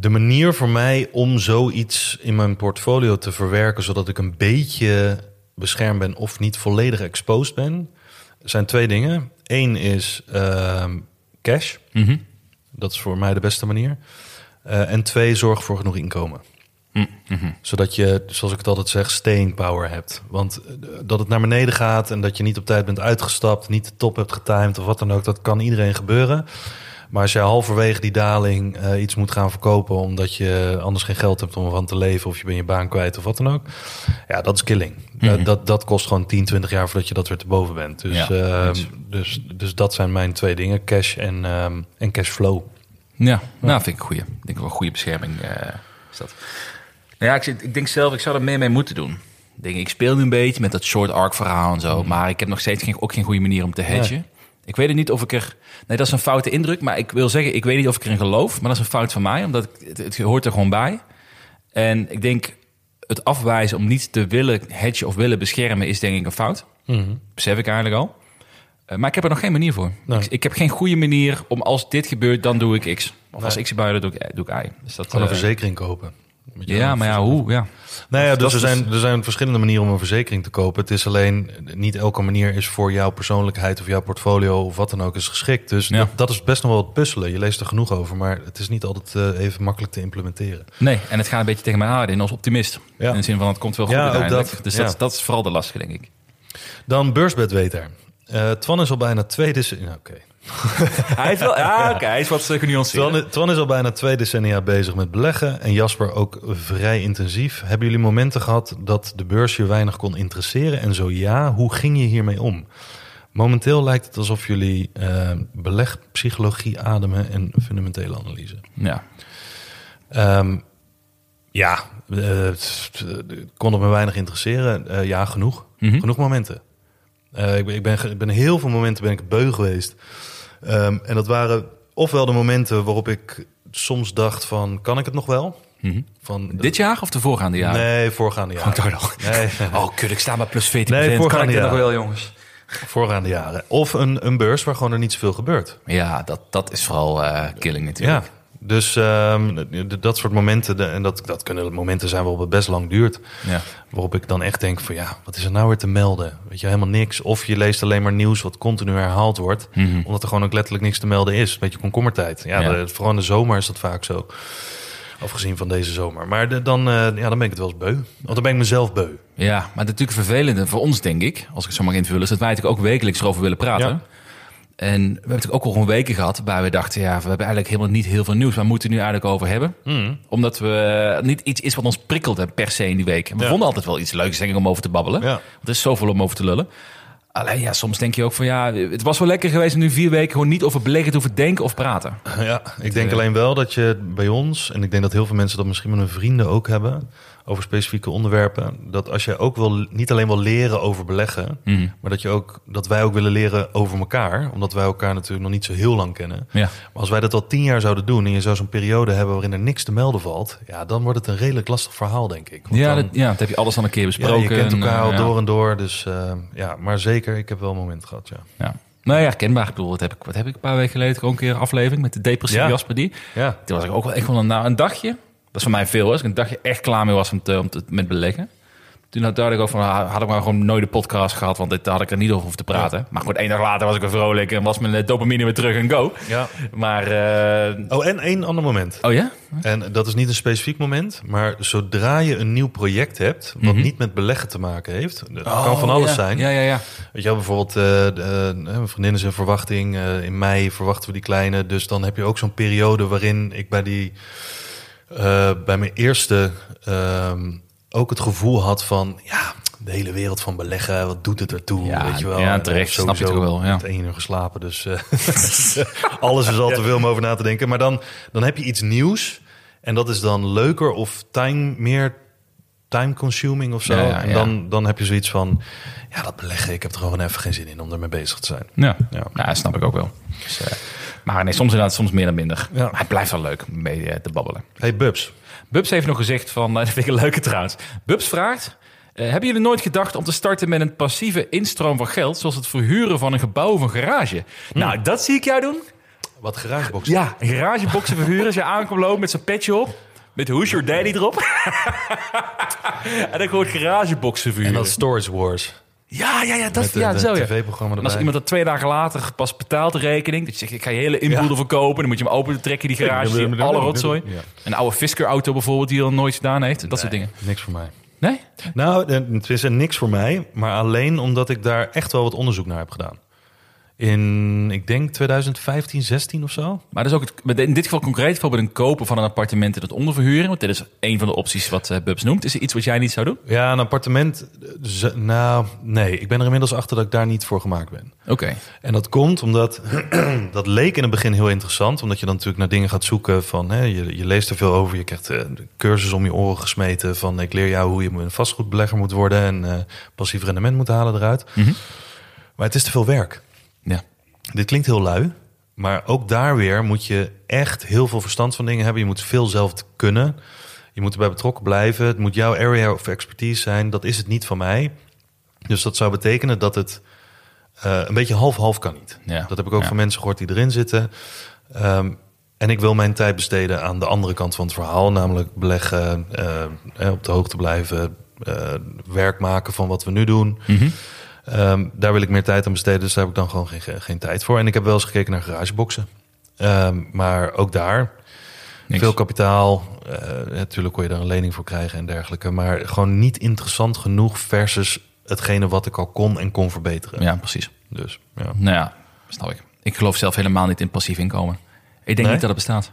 de manier voor mij om zoiets in mijn portfolio te verwerken, zodat ik een beetje beschermd ben of niet volledig exposed ben, zijn twee dingen. Eén is ehm, cash. Dat is voor mij de beste manier. Eh, en twee, zorg voor genoeg inkomen. Zodat je, zoals ik het altijd zeg, staying power hebt. Want eh, dat het naar beneden gaat en dat je niet op tijd bent uitgestapt, niet de top hebt getimed of wat dan ook, dat kan iedereen gebeuren. Maar als jij halverwege die daling eh, iets moet gaan verkopen omdat je anders geen geld hebt om ervan te leven of je bent je baan kwijt of wat dan ook. Ja, dat is killing. Dat- dat, dat kost gewoon 10, 20 jaar voordat je dat weer te boven bent. Dus, Ja, ehm, dus, dus dat zijn mijn twee dingen, cash en, ehm en cashflow. Ja, nou vind ik een goeie. Ik denk wel een goede bescherming eh, is dat. Nou ja, ik, zit- ik denk zelf, ik zou er meer mee moeten doen. Ik, denk, ik speel nu een beetje met dat short arc verhaal en zo. Maar ik heb nog steeds geen, ook geen goede manier om te hedgen. Ik weet het niet of ik er... Nee, dat is een foute indruk. Maar ik wil zeggen, ik weet niet of ik erin geloof. Maar dat is een fout van mij, omdat ik, het, het hoort er gewoon bij. En ik denk, het afwijzen om niet te willen hedgen of willen beschermen... is denk ik een fout. Besef ik eigenlijk al. Eh, maar ik heb er nog geen manier voor. Nee. Ik, ik heb geen goede manier om als dit gebeurt, dan doe ik X. Of als X dan doe ik, doe ik Y. Dus dat, Gewoon een eh, verzekering kopen. Ja, maar ja, hoe? Ja. Nou ja, dus er zijn, er zijn verschillende manieren om een verzekering te kopen. Het is alleen, niet elke manier is voor jouw persoonlijkheid of jouw portfolio of wat dan ook is geschikt. Dus Ja. dat, dat is best nog wel het puzzelen. Je leest er genoeg over, maar het is niet altijd eh, even makkelijk te implementeren. Nee, en het gaat een beetje tegen mij aan in als optimist. Ja. In de zin van, het komt wel goed Ja, uiteindelijk. dat. Dus Ja. dat, dat is vooral de lastige, denk ik. Dan beursbedweter. Eh Twan is al bijna twee decennia... Oké. hij is wel, ja, oké, hij is wat genuanceerd. Twan, Twan is al bijna twee decennia bezig met beleggen. En Jasper ook vrij intensief. Hebben jullie momenten gehad dat de beurs je weinig kon interesseren? En zo ja, hoe ging je hiermee om? Momenteel lijkt het alsof jullie eh belegpsychologie ademen en fundamentele analyse. Ja. Ehm, ja, eh, kon het me weinig interesseren. Eh, ja, genoeg. Mhm. Genoeg momenten. Eh, ik, ben, ik, ben, ik ben heel veel momenten ben ik beu geweest. Ehm, en dat waren ofwel de momenten waarop ik soms dacht van, kan ik het nog wel? Mhm. Van, Dit jaar of de voorgaande jaren? Nee, voorgaande Oh, jaren. dacht nog. Nee, Oh, kut, ik sta maar plus 14 Nee, Kan ik voorgaande dit nog jaren. wel, jongens? voorgaande jaren. Of een, een beurs waar gewoon er niet zoveel gebeurt. Ja, dat, dat is vooral eh, killing natuurlijk. Ja, dus ehm, dat soort momenten, en dat, dat kunnen momenten zijn waarop het best lang duurt. Ja. Waarop ik dan echt denk van ja, wat is er nou weer te melden? Weet je, helemaal niks. Of je leest alleen maar nieuws wat continu herhaald wordt. Mhm. Omdat er gewoon ook letterlijk niks te melden is. Een beetje komkommertijd. Ja, Ja. de- vooral in de zomer is dat vaak zo. Afgezien van deze zomer. Maar de- dan, eh, ja, dan ben ik het wel eens beu. Want dan ben ik mezelf beu. Ja, maar het natuurlijk vervelende voor ons, denk ik, als ik het zo mag invullen, is dat wij natuurlijk ook wekelijks erover willen praten. Ja. En we hebben natuurlijk ook al gewoon weken gehad waarbij we dachten, ja, we hebben eigenlijk helemaal niet heel veel nieuws. Waar moeten we nu eigenlijk over hebben? Omdat we eh, niet iets is wat ons prikkelde per se in die week. We Ja. vonden altijd wel iets leuks, denk ik, om over te babbelen. Ja. Want er is zoveel om over te lullen. Alleen ja, soms denk je ook van ja, het was wel lekker geweest om nu vier weken gewoon niet over beleggen te hoeven denken of praten. Ja, ik denk alleen wel dat je bij ons, en ik denk dat heel veel mensen dat misschien met hun vrienden ook hebben, over specifieke onderwerpen, dat als je ook wil, niet alleen wil leren over beleggen, Mhm. maar dat, je ook, dat wij ook willen leren over elkaar, omdat wij elkaar natuurlijk nog niet zo heel lang kennen. Ja. Maar als wij dat al tien jaar zouden doen en je zou zo'n periode hebben waarin er niks te melden valt, ja, dan wordt het een redelijk lastig verhaal, denk ik. Want Ja, dan, dat, ja, dat heb je alles al een keer ja, besproken. je kent elkaar en, al eh, door en door, dus eh, ja, maar zeker, ik heb wel een moment gehad, ja. Ja. Nou ja, kenbaar. Ik bedoel, wat heb ik, wat heb ik een paar weken geleden ook een keer een aflevering met de depressieve Ja. Jasper die. Ja, Toen was ik ook wel echt wel een, nou, een dagje. Dat is voor mij veel, als ik een dagje echt klaar mee was om te, om te, met beleggen. Toen had dacht ik ook van, had ik maar gewoon nooit de podcast gehad, want dit had ik er niet over hoeven te praten. Maar goed, één dag later was ik weer vrolijk en was mijn eh, dopamine weer terug en go. Ja. Maar, eh, Oh, en één ander moment. oh ja? En dat is niet een specifiek moment, maar zodra je een nieuw project hebt, wat niet met beleggen te maken heeft, dat kan van alles Oh, ja. zijn. Ja, ja, ja. Weet je bijvoorbeeld, eh, de, eh, mijn vriendin is in verwachting. eh, in mei verwachten we die kleine. Dus dan heb je ook zo'n periode waarin ik bij die, eh, bij mijn eerste, ehm, ook het gevoel had van, ja, de hele wereld van beleggen, wat doet het ertoe? Ja, weet je wel? ja, En terecht, snap je toch wel, ja. één uur geslapen, dus eh, alles is al te veel om over na te denken. Maar dan, dan heb je iets nieuws en dat is dan leuker of time meer time consuming of zo. Ja, ja, En dan, dan heb je zoiets van, ja, dat beleggen, ik heb er gewoon even geen zin in om ermee bezig te zijn. Ja, Ja. snap ik ook wel. Dus, eh, maar nee, soms inderdaad, soms meer dan minder. Ja. Maar het blijft wel leuk om mee eh, te babbelen. Hey Bubs, Bubs heeft nog gezegd van, eh, dat vind ik een leuke trouwens. Bubs vraagt, eh, hebben jullie nooit gedacht om te starten met een passieve instroom van geld, zoals het verhuren van een gebouw of een garage? Nou, dat zie ik jou doen. wat garagebox. Ja, een garageboxen verhuren als je aankomt lopen met zo'n petje op. Met Who's Your Daddy erop. en dan gewoon garageboxen En verhuren. dan Storage Wars. Ja, ja, ja, dat Met de, ja, de zo ja. tv-programma En als erbij. iemand dat twee dagen later pas betaalt de rekening, dat je zegt, ik ga je hele inboedel Ja. verkopen, dan moet je hem open trekken, die garage, die alle rotzooi. Ja. Een oude Fisker-auto bijvoorbeeld, die al nooit gedaan heeft, dat soort dingen. Niks voor mij. Nee? Nou, eh, het is niks voor mij, maar alleen omdat ik daar echt wel wat onderzoek naar heb gedaan. In, ik denk 2015, 16 of zo. Maar dat is ook het, in dit geval concreet, bijvoorbeeld een kopen van een appartement en het onderverhuren, want dit is een van de opties wat eh, Bubs noemt. Is er iets wat jij niet zou doen? Ja, een appartement. eh, Nou, nee, ik ben er inmiddels achter dat ik daar niet voor gemaakt ben. Oké. En dat komt omdat dat leek in het begin heel interessant, omdat je dan natuurlijk naar dingen gaat zoeken van hè, je, je leest er veel over, je krijgt eh, cursus om je oren gesmeten van ik leer jou hoe je een vastgoedbelegger moet worden en passief rendement moet halen eruit. Mhm. Maar het is te veel werk. Ja. Dit klinkt heel lui, maar ook daar weer moet je echt heel veel verstand van dingen hebben. Je moet veel zelf kunnen. Je moet erbij betrokken blijven. Het moet jouw area of expertise zijn. Dat is het niet van mij. Dus dat zou betekenen dat het eh, een beetje half-half kan niet. Ja. Dat heb ik ook Ja. van mensen gehoord die erin zitten. Ehm, en ik wil mijn tijd besteden aan de andere kant van het verhaal, namelijk beleggen, eh, eh, op de hoogte blijven, werk maken van wat we nu doen. Mhm. Ehm, daar wil ik meer tijd aan besteden, dus daar heb ik dan gewoon geen, geen tijd voor. En ik heb wel eens gekeken naar garageboxen. Ehm, maar ook daar, Niks. veel kapitaal. eh, natuurlijk kon je daar een lening voor krijgen en dergelijke. Maar gewoon niet interessant genoeg versus hetgene wat ik al kon en kon verbeteren. Ja, precies. Dus ja. Nou ja, snap ik. Ik geloof zelf helemaal niet in passief inkomen. Ik denk Nee? niet dat het bestaat.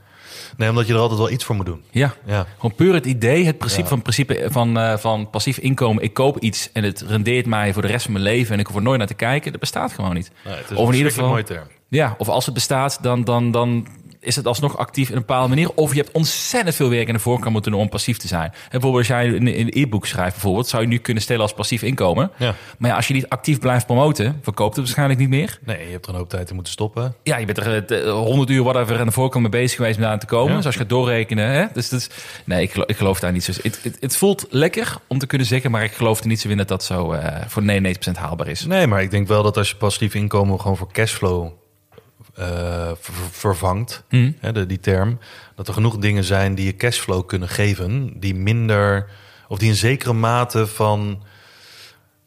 Nee, omdat je er altijd wel iets voor moet doen. Ja. Ja. Gewoon puur het idee, het principe Ja. van, principe van, eh, van passief inkomen. Ik koop iets en het rendeert mij voor de rest van mijn leven en ik hoef er nooit naar te kijken. Dat bestaat gewoon niet. Nee, het is of een in ieder geval, mooi term. ja, of als het bestaat, dan, dan, dan is het alsnog actief in een bepaalde manier. Of je hebt ontzettend veel werk in de voorkant moeten doen om passief te zijn. En bijvoorbeeld als jij een, e-book schrijft, bijvoorbeeld, zou je nu kunnen stellen als passief inkomen. Ja. Maar ja, als je niet actief blijft promoten, verkoopt het waarschijnlijk niet meer. Nee, je hebt er een hoop tijd in moeten stoppen. Ja, je bent er eh, 100 uur whatever aan de voorkant mee bezig geweest om daar aan te komen. Ja. Dus als je gaat doorrekenen. Hè? Dus, dus, nee, ik geloof, ik geloof daar niet zo. Het, het, het voelt lekker om te kunnen zeggen, maar ik geloof er niet zo in dat dat zo eh, voor 99% haalbaar is. Nee, maar ik denk wel dat als je passief inkomen gewoon voor cashflow eh, ver- vervangt, Hm. hè, de, die term, dat er genoeg dingen zijn die je cashflow kunnen geven, die minder, of die een zekere mate van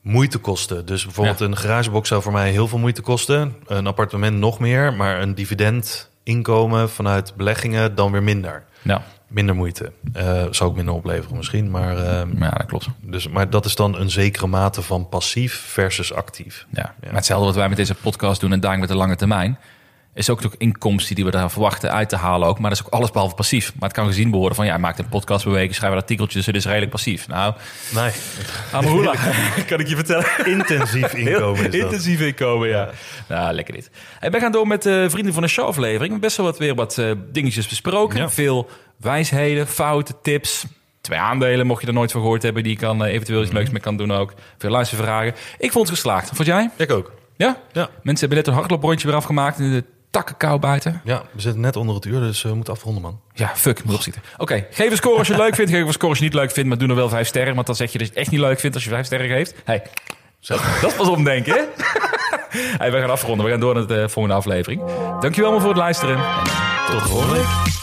moeite kosten. Dus bijvoorbeeld Ja. een garagebox zou voor mij heel veel moeite kosten, een appartement nog meer, maar een dividendinkomen vanuit beleggingen dan weer minder. Ja, Minder moeite. Eh zou ook minder opleveren misschien, maar, eh, ja dat klopt. dus, maar dat is dan een zekere mate van passief versus actief. Ja. Maar hetzelfde wat wij met deze podcast doen en daar met de lange termijn. Is ook toch inkomsten die we daar verwachten uit te halen ook. Maar dat is ook alles behalve passief. Maar het kan gezien worden van ja, hij maakt een podcast per week, schrijft artikeltjes, dus het is redelijk passief. Nou, Nee, Amahula, kan ik je vertellen. intensief inkomen is dat. Intensief inkomen, ja. Nou, lekker dit. En wij gaan door met de Vrienden van de Show aflevering. Best wel wat, weer wat eh, dingetjes besproken. Ja. Veel wijsheden, fouten, tips. Twee aandelen, mocht je er nooit van gehoord hebben... die je kan, eh, eventueel iets leuks mee kan doen ook. Veel luistervragen. Ik vond het geslaagd. Vond jij? Ik ook. Ja? Ja. Mensen hebben net een hardlooprondje weer afgemaakt... in de takken kou buiten. Ja, we zitten net onder het uur, dus we moeten afronden, man. Ja, fuck, moet opzitten. Oké, geef een score als je het leuk vindt. Geef een score als je het niet leuk vindt, maar doe er wel vijf sterren. Want dan zeg je dat je het echt niet leuk vindt als je vijf sterren geeft. Hey, dat, dat is pas omdenken, hè? hey, we gaan afronden. We gaan door naar de eh, volgende aflevering. Dankjewel allemaal voor het luisteren. En tot de volgende week.